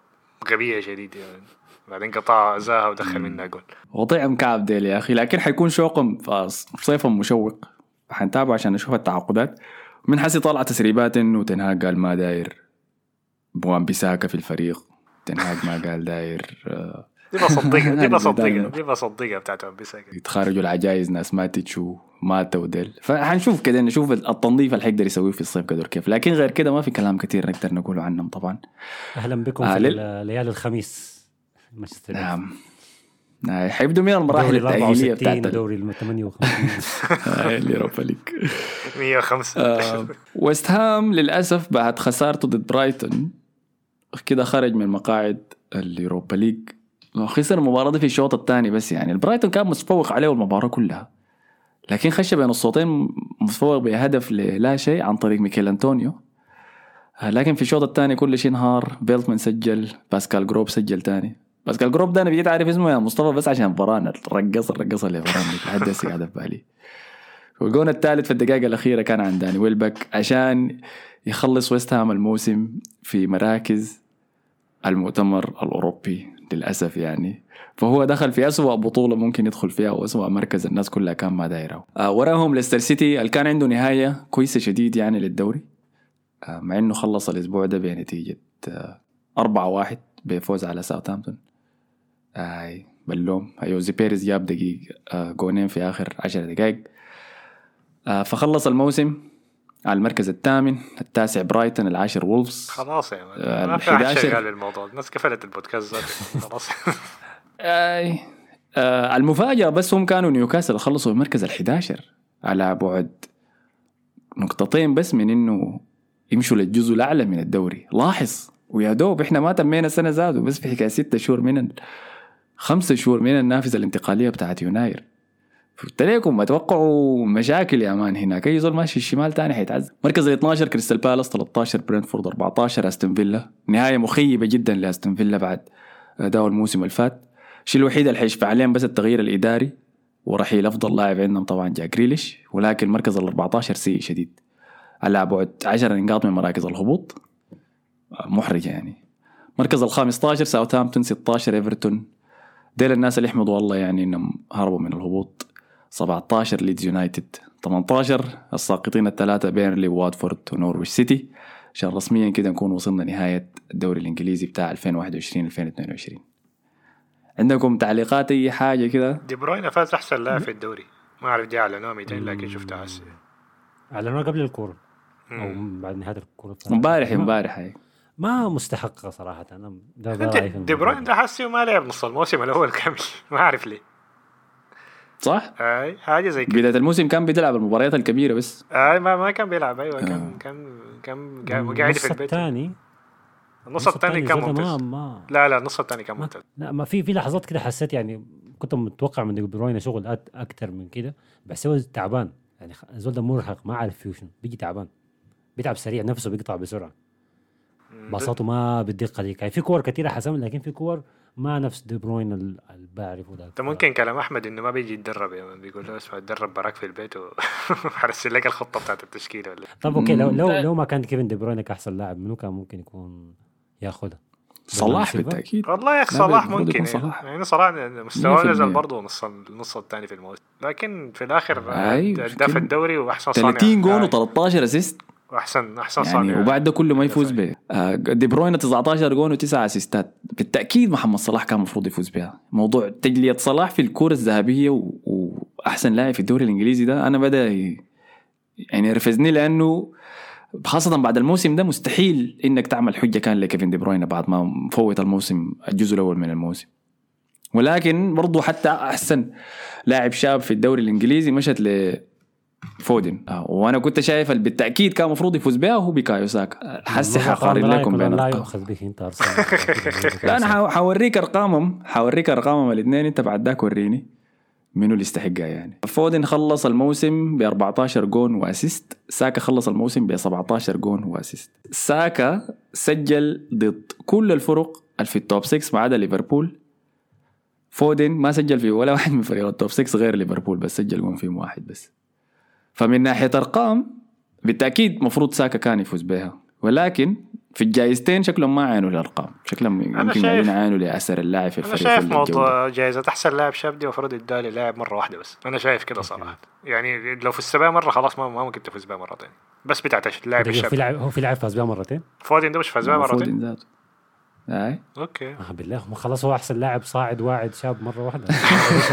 غبية شديدة يعني. بعدين قطع زاها ودخل منها جول. وطعم كعب ديل يا أخي. لكن حيكون شوقهم صيفهم مشوق. حنتابعه عشان نشوف التعاقدات. من حسي طلع تسريبات إنه تنهاج قال ما داير. بوان بيساكا في الفريق. تنهاج ما قال داير آه، دي بصدقها دي بصدقها. دي بصدقها بتاعت ون بيس أكيد. يتخارجوا العجائز ناس ماتتش وماتوا وديل فحنشوف كده نشوف التنظيف اللي حيقدر يسويه في الصيف قدر كيف. لكن غير كده ما في كلام كثير نقدر نقوله عنهم طبعا. أهلا بكم آه، في ليالي الخميس مانشستر نعم. آه، حيبدوا من المراحل دوري ال التأهيلية 64 بتاعت ودوري ال 58 آه، ال Europa League 105 آه، ويست هام للأسف بعد خسارته ضد برايتون كده خرج من مقاعد ال Europa League خسر المباراة دي في الشوط الثاني بس يعني. البرايتون كان متفوق عليه المباراة كلها. لكن خش بين الشوطين متفوق بهدف لا شيء عن طريق ميكيل أنطونيو. آه، لكن في الشوط الثاني كل شيء انهار. بيلتمان سجل باسكال جروب سجل تاني. باسكال جروب ده أنا بقيت عارف اسمه يا مصطفى بس عشان فران الرقص الرقصه اللي فران لحد هسه قاعدة في بالي. والجون الثالث في الدقائق الأخيرة كان عن داني ويلبك عشان يخلص ويست هام الموسم في مراكز المؤتمر الأوروبي. للأسف يعني. فهو دخل في أسوأ بطولة ممكن يدخل فيها وأسوأ مركز الناس كلها كان ما دايرة. آه وراهم ليستر سيتي اللي كان عنده نهاية كويسة شديد يعني للدوري. آه مع إنه خلص الأسبوع ده بنتيجة آه أربعة واحد بفوز على ساوثهامبتون. آي بلوم. أيوزي بيريز جاب دقيق آه جونين في آخر عشر دقائق آه، فخلص الموسم. على المركز الثامن التاسع برايتون العاشر وولفز. خلاص يا آه، مان ما في 11. شغال بالموضوع الناس قفلت البودكاست خلاص. آي. آه المفاجأة بس هم كانوا نيوكاسل خلصوا المركز ال11 على بعد نقطتين بس من إنه يمشوا للجزء الأعلى من الدوري. لاحظ ويا دوب إحنا ما تمينا السنة زادوا بس في حكاية ستة شهور من. خمسة شهور من النافذة الانتقالية بتاعت يناير قلت لكم ما توقعوا مشاكل يا man هناك. أي زول ماشي الشمال تاني حيتعذب. مركز ال 12 كريستال بالاس 13 برينفورد 14 أستون فيلا. نهاية مخيبة جدا لأستون فيلا بعد اداء الموسم اللي فات. الشيء الوحيد اللي حيشفع عليهم بس التغيير الإداري ورحيل أفضل لاعب عندهم طبعا جاك جريليش. ولكن مركز ال 14 سيء شديد. على بعد 10 نقاط من مراكز الهبوط. محرجة يعني. مركز ال 15 ساوثهامبتون 16 إيفرتون. ديل الناس اللي يحمدوا والله يعني إنهم هربوا من الهبوط. 17 ليدز يونايتد 18 الساقطين الثلاثة بيرنلي وواتفورد ونورويش سيتي. عشان رسميا كده نكون وصلنا نهاية الدوري الإنجليزي بتاع 2021 2022 عندكم تعليقات أي حاجة كده؟ دي بروين فاز أحسن لاعب في الدوري. ما أعرف دي أعلنوها 200 لكن شفتها. هسه أعلنوها قبل الكورة. أو مم. بعد نهاية الكورة. امبارح امبارح هاي ما مستحقة صراحة. أنا ده دي بروين ده. حسي ما لعب نص الموسم الأول كامل. ما أعرف ليه. صح؟ أي حاجة زي كده. بداية الموسم كان بيلعب المباريات الكبيرة بس. أي ما ما كان بيلعب. أيوه آه. كان كان كان ده. قاعد في البيت. الثاني؟ النص الثاني كان ممتاز ما. لا لا النص الثاني كان ممتاز لا ما في في لحظات كده حسيت يعني كنت متوقع من دي بروين شغل أت أكتر من كده بس هو تعبان. يعني الزول ده مرهق ما عارف فيه شنو بيجي تعبان. بيتعب سريع نفسه بيقطع بسرعة. باصاته ما بالدقة دي. يعني في كور كثيره حسم لكن في كور ما نفس دي بروين ال- اللي بعرفه ده انت ممكن كلام أحمد إنه ما بيجي يتدرب يا man بيقول له اسمع اتدرب براك في البيت وحرسل لك الخطة بتاعت التشكيلة ولا. طب okay لو لو. لو ما كان كيفن دي بروين أحسن لاعب منو كان ممكن يكون ياخذها صلاح سيلفا؟ بالتأكيد. والله يا أخي لا، صلاح ممكن يعني, صلاح. يعني صلاح مستواه 100%. نزل برضه نص النص الثاني في الموسم لكن في الآخر أيوة، ادى في الدوري وأحسن صانع. 30 جون آه، و13 assist. واحسن أحسن يعني صانع وبعد ده كله ما يفوز به آه، دي بروين 19 جون و9 أسيستات بالتأكيد محمد صلاح كان المفروض يفوز بها موضوع تجلية صلاح في الكرة الذهبية. وأحسن لاعب في الدوري الإنجليزي ده أنا بدأ. يعني يرفزني لأنه خاصة بعد الموسم ده مستحيل إنك تعمل حجة كان لكيفن دي بروين بعد ما مفوت الموسم الجزء الأول من الموسم ولكن برضو حتى أحسن لاعب شاب في الدوري الإنجليزي مشت ل فودن آه، وأنا كنت شايف ال- بالتأكيد كان المفروض يفوز بها وهو بكايو ساكا. حسي حقارن لكم بين لا. يؤخذ بك أنت ارسنال لا أنا حو- حوريك أرقامهم. حوريك أرقامهم الاثنين. أنت بعد ذاك وريني منو اللي يستحقها يعني. فودن خلص الموسم ب 14 جون و assist. ساكا خلص الموسم ب 17 جون و assist. ساكا سجل ضد كل الفرق اللي في ال top 6 ما عدا ليفربول. فودن ما سجل في ولا واحد من فريق ال top 6 غير ليفربول بس سجل جون فيهم واحد بس. فمن ناحية أرقام بالتأكيد مفروض ساكا كان يفوز بها. ولكن في الجايزتين شكلهم ما عاينوا الارقام شكلهم يمكن شايف- قاعدين يعاينوا لاثر اللاعب في أنا الفريق شايف ولا الجودة. موضوع جائزة أحسن لاعب شاب دي المفروض يديها للاعب مرة واحدة بس. أنا شايف كده صراحة. يعني لو فزت بها مرة خلاص ما ما ممكن تفوز بها ثانية بس بتاعت اللاعب هو في الشاب لاعب هو في لاعب فاز بها مرتين فودين ده مش فاز بها مرتين هاي okay. آه بالله. خلاص هو أحسن لاعب صاعد واعد شاب مرة واحدة.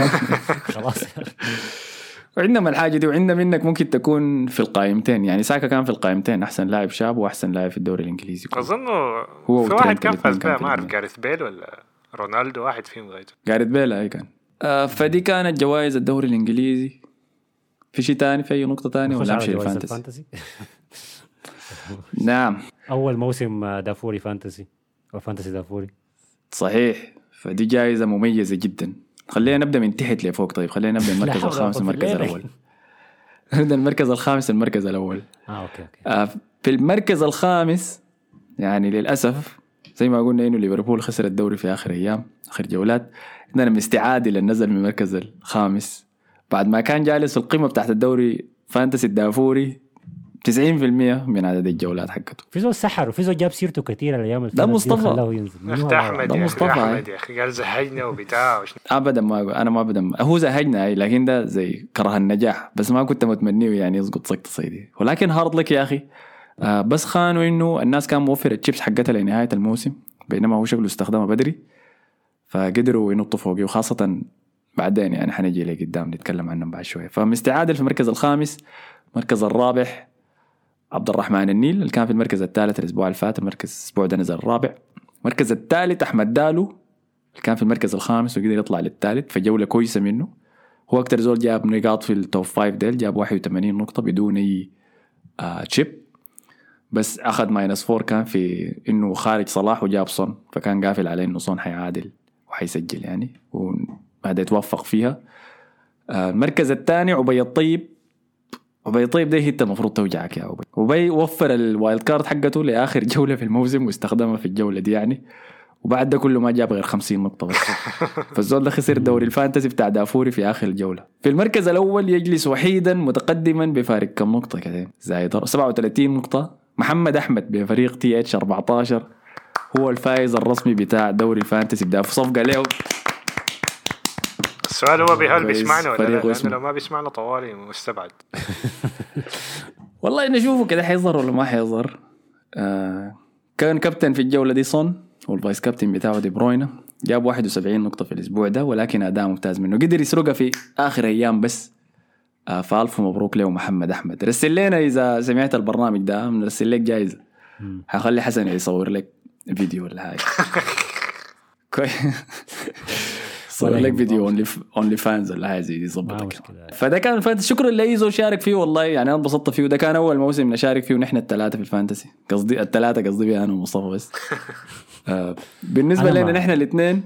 خلاص. وعندنا الحاجة دي وعندنا منك ممكن تكون في القائمتين يعني ساكا كان في القائمتين أحسن لاعب شاب وأحسن لاعب في الدوري الإنجليزي كله. أظن هو في واحد كان فاز بها في ما اعرف. جاريث بيل ولا رونالدو واحد فيهم غايته. جاريث بيل هاي كان. آه فدي كانت جوائز الدوري الإنجليزي. في شيء تاني في أي نقطة تانية نخش ولا جوائز ال fantasy؟ نعم. أول موسم آه، دافوري fantasy. أو fantasy دافوري. صحيح. فدي جائزة مميزة جدا. خلينا نبدأ من تحت لفوق. طيب خلينا نبدأ المركز حول ولا الخامس المركز. الأول. نبدأ المركز الخامس المركز الأول. آه okay okay. آه، في المركز الخامس يعني للأسف زي ما قلنا إنه ليفربول خسر الدوري في آخر أيام آخر جولات. عندنا مستر عادل نزل من المركز الخامس. بعد ما كان جالس القمة بتاعت الدوري fantasy الدافوري 90% من عدد الجولات حقته. في زول سحر وفي زول جاب سيرته كثير الأيام ده مصطفى. ينزل. أخت هذا؟ أحمد ده يا مصطفى،. أحمد يا أخي قال زهجنا وبتاع وش- ابدا ما أنا ما ابدا هو زهجنا اي لكن ده زي كره النجاح. بس ما كنت متمنيه يعني يسقط سقطة زي دي. ولكن hard luck يا أخي. آه بس خانه إنه الناس كان موفر الشيبس حقتها لنهاية الموسم بينما هو شكله استخدمها بدري. فقدروا ينطوا فوقه وخاصة بعدين يعني حنجي لقدام نتكلم عنهم بعد شوية. فمستر عادل في المركز الخامس المركز الرابع عبد الرحمن النيل اللي كان في المركز الثالث الأسبوع اللي فات المركز الأسبوع ده نزل الرابع. المركز الثالث أحمد دالو اللي كان في المركز الخامس وقدر يطلع للثالث فجوله كويسة منه. هو أكثر زول جاب نقاط في ال top five ديل جاب 81 نقطة بدون أي آه chip بس أخذ minus four كان في إنه خارج صلاح وجاب صن فكان قافل عليه إنه صن حيعادل وحيسجل يعني وهذا يتوفق فيها. آه المركز الثاني عبي الطيب عبي الطيب ده انت المفروض توجعك يا عبي عبي وفر ال wild card حقته لآخر جولة في الموسم واستخدمها في الجولة دي يعني. وبعد ده كله ما جاب غير 50 نقطة بس. فالزول ده خسر دوري ال fantasy بتاع دافوري في آخر الجولة. في المركز الأول يجلس وحيدا متقدما بفارق كم نقطة كده؟ زايد 37 نقطة. محمد أحمد بفريق TH 14 هو الفائز الرسمي بتاع دوري ال fantasy بدا في صفقة له. السؤال هو بهل كويس، بيسمعنا ولا لا؟ واسمه. لو ما بيسمعنا طوالي مستبعد. والله نشوفه كده حيظهر ولا ما حيظهر. آه كان كابتن في الجولة دي صن والفايس كابتن بتاعه دي بروينا جاب 71 نقطة في الأسبوع ده ولكن أداء ممتاز منه. قدر يسرقها في آخر أيام بس. آه فألف مبروك له محمد أحمد. رسل لنا إذا سمعت البرنامج ده بنرسل لك جايزة. حخلي حسن يصور لك فيديو ولا حاجة. كويس صور لك. فيديو only OnlyFans ولا حاجة زي دي ما ظبطك مشكلة. فده كان ال fantasy شكرا لاي زول شارك فيه والله. يعني أنا انبسطت فيه. وده كان أول موسم نشارك فيه ونحن الثلاثه في ال fantasy. قصدي الثلاثه قصدي بي أنا ومصطفى بس. آه بالنسبة لنا نحن الاثنين.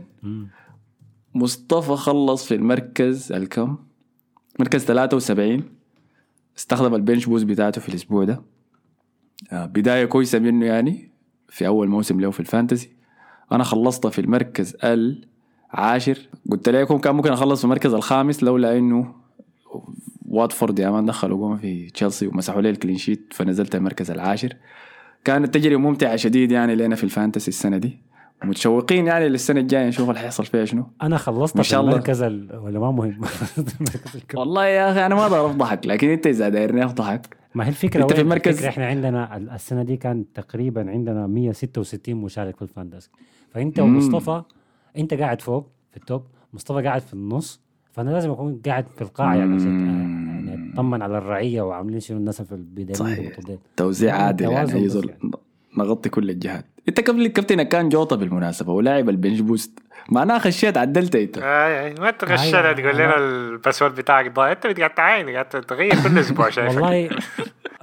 مصطفى خلص في المركز الكم؟ مركز 73 استخدم ال bench boost بتاعته في الأسبوع ده. آه بداية كويسة منه يعني في أول موسم له في ال fantasy. أنا خلصت في المركز العاشر قلت لكم كان ممكن أخلص في المركز الخامس لولا إنه واتفورد يا man دخلوا جون في تشيلسي ومسحوا لي ال clean sheet فنزلت المركز العاشر كانت تجربة ممتعة شديد يعني لنا في ال fantasy السنة دي متشوقين يعني للسنة الجاية نشوف اللي حيحصل فيها شنو أنا خلصت في شاء الله. المركز ال... ولا ما مهم. والله يا أخي أنا ما أقدر افضحك لكن أنت إذا دايرني افضحك ما هي الفكرة أنت في؟ المركز- الفكرة إحنا عندنا ال- السنة دي كان تقريبا عندنا 166 مشارك في ال fantasy فأنت مم. ومصطفى انت قاعد فوق في ال top مصطفى قاعد في النص فأنا لازم أكون قاعد في القاعه يعني مم. يعني أطمن على الرعية وعاملين شنو الناس في البداية صحيح. توزيع يعني عادل يعني يعني. نغطي كل الجهات. انت قبل كابتنك كان جوطة بالمناسبة ولاعب ال bench boost. معناها خشيت عدلت انت. اي اي ما انت تقول لنا ال password بتاعك ضايع انت قاعد تعاين قاعد تغير كل أسبوع شايف والله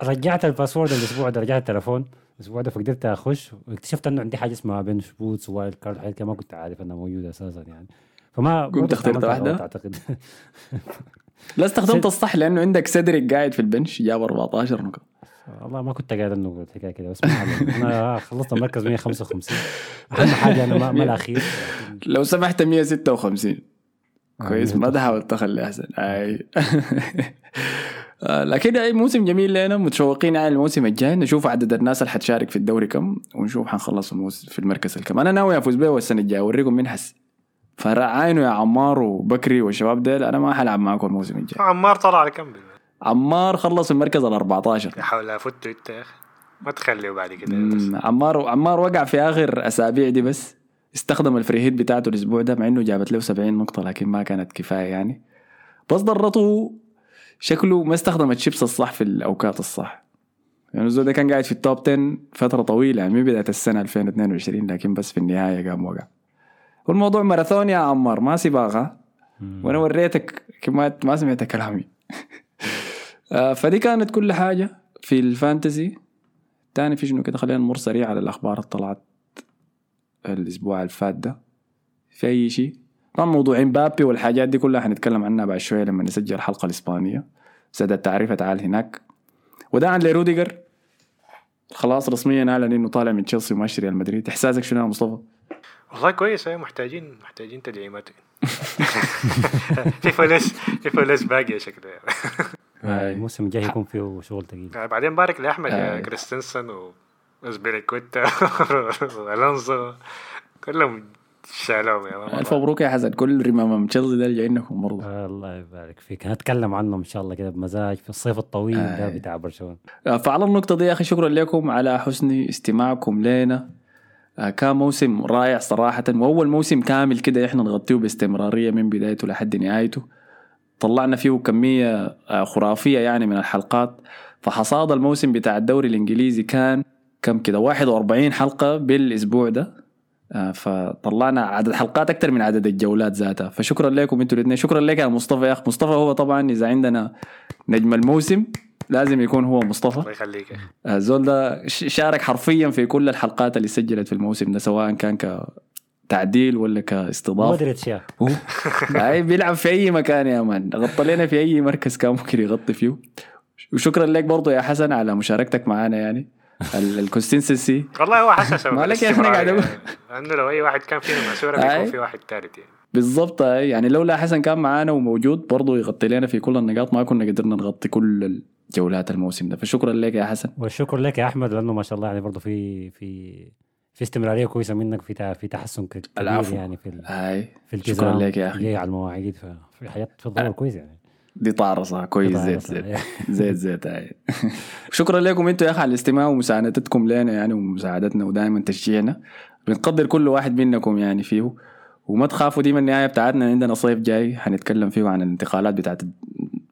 رجعت ال password الأسبوع ده رجعت التليفون. الأسبوع ده فقدرت أخش واكتشفت إنه عندي حاجة اسمها bench boost wild card حاجات كده ما كنت عارف إنها موجودة أساسا يعني. فما برضه اخترت؟ غلط أعتقد. لا استخدمت الصح لأنه عندك سيدريك قاعد في ال bench جاب 14 نقطه والله ما كنت قاعد انه الحكاية كده بس ما أنا خلصت المركز 155 أهم حاجة أنا ما, ما الأخير. لو سمحت 156 آه، كويس ما تحاول تخلي أحسن. لكن أي موسم جميل لنا متشوقين على الموسم الجاي. نشوف عدد الناس اللي حتشارك في الدوري كم ونشوف حنخلص الموسم في المركز الكم. أنا ناوي أفوز به السنة الجاية أوريكم من حس. فعاينوا يا عمار وبكري والشباب ديل أنا ما حلعب معاكم الموسم الجاي. عمار طلع على كم؟ عمار خلص المركز ال 14 يا حول فوت انت يا أخي ما تخليه بعد كده. بس. عمار عمار وقع في آخر أسابيع دي بس. استخدم ال free hit بتاعته الأسبوع ده مع إنه جابت له 70 نقطة لكن ما كانت كفاية يعني. بس ضرته شكله ما استخدم الشيبس الصح في الأوقات الصح. يعني الزول ده كان قاعد في ال top 10 فترة طويلة يعني من بداية السنة 2022 لكن بس في النهاية قام وقع. والموضوع ماراثون يا عمار ما سباق ها وأنا وريتك كما ما سمعت كلامي. آه، فدي كانت كل حاجة في ال fantasy تاني في شنو كده؟ خلينا نمر سريع على الأخبار اللي طلعت الأسبوع اللي فات ده. في أي شيء؟ طبعا موضوع إمبابي والحاجات دي كلها حنتكلم عنها بعد شوية لما نسجل الحلقة الإسبانية. سد التعريفه تعال هناك. وداعا لروديجر خلاص رسميا اعلن إنه طالع من تشيلسي وماشي ريال مدريد إحساسك شنو يا مصطفى؟ والله كويس محتاجين محتاجين تدعيمات. في فلوس في فلوس باقية شكله. يعني. الموسم الجاي يكون فيه شغل ثقيل يعني بعدين بارك لأحمد آه. كريستنسن وزبيريكويتا وألونزو. كلهم مان. ألف مبروك يا حسن. كل رمام تشيلسي ده جايينكم برضه آه، الله يبارك فيك. هنتكلم عنهم إن شاء الله كده بمزاج في الصيف الطويل ده آه. بتاع برشلونة. فعلى النقطة دي يا أخي شكرا لكم على حسن استماعكم لنا. آه، كان موسم رائع صراحة وأول موسم كامل كده إحنا نغطيه باستمرارية من بدايته لحد نهايته. طلعنا فيه كمية آه، خرافية يعني من الحلقات. فحصاد الموسم بتاع الدوري الإنجليزي كان كم كده؟ 41 حلقة بالأسبوع ده. آه، فطلعنا عدد حلقات أكثر من عدد الجولات ذاتها. فشكرا لكم أنتوا الاثنين شكرا لك يا مصطفى. يا أخ مصطفى هو طبعا إذا عندنا نجم الموسم لازم يكون هو مصطفى. الله يخليك. يا أخي. الزول ده ش- شارك حرفيا في كل الحلقات اللي سجلت في الموسم ده سواء كان كتعديل ولا كاستضافة. مودريتش يا هو هاي بيلعب في أي مكان يا man. غطى لنا في أي مركز كان ممكن يغطي فيه. وشكرا لك برضه يا حسن على مشاركتك معنا يعني. ال consistency والله هو مالك يا أخي أنا قاعد يعني. لأنه لو أي واحد كان فينا ماسورة. بيكون في واحد ثالث يعني. بالضبط. يعني لولا حسن كان معانا وموجود برضه يغطي لنا في كل النقاط. ما كنا قدرنا نغطي كل الجولات الموسم ده. فشكرا لك يا حسن. والشكر لك يا أحمد لأنه ما شاء الله يعني برضه في في في استمرارية كويسة منك في في تحسن كبير العفو. يعني في ال- في شكرا لك يا أخي. على المواعيد في حياة في الظهر كويس يعني. دي طارصة كويس زيت. زيت. زيت زيت هاي شكرا لكم أنتم يا أخي على الاستماع ومساندتكم لنا يعني ومساعدتنا ودائما تشجيعنا. بنقدر كل واحد منكم يعني فيه. وما تخافوا دي من النهاية بتاعتنا عندنا صيف جاي. حنتكلم فيه عن الانتقالات بتاعت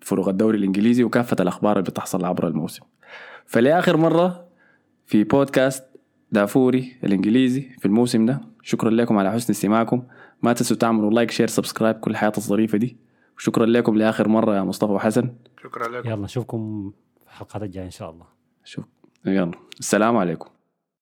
فروق الدوري الإنجليزي وكافة الأخبار اللي بتحصل عبر الموسم. فلآخر مرة في بودكاست دافوري الإنجليزي في الموسم ده. شكرا لكم على حسن استماعكم. ما تنسوا تعملوا like share subscribe. كل الحياة الظريفة دي. وشكرا لكم لآخر مرة يا مصطفى وحسن شكرا لكم. يلا نشوفكم في الحلقات الجايه إن شاء الله. شوف يلا السلام عليكم.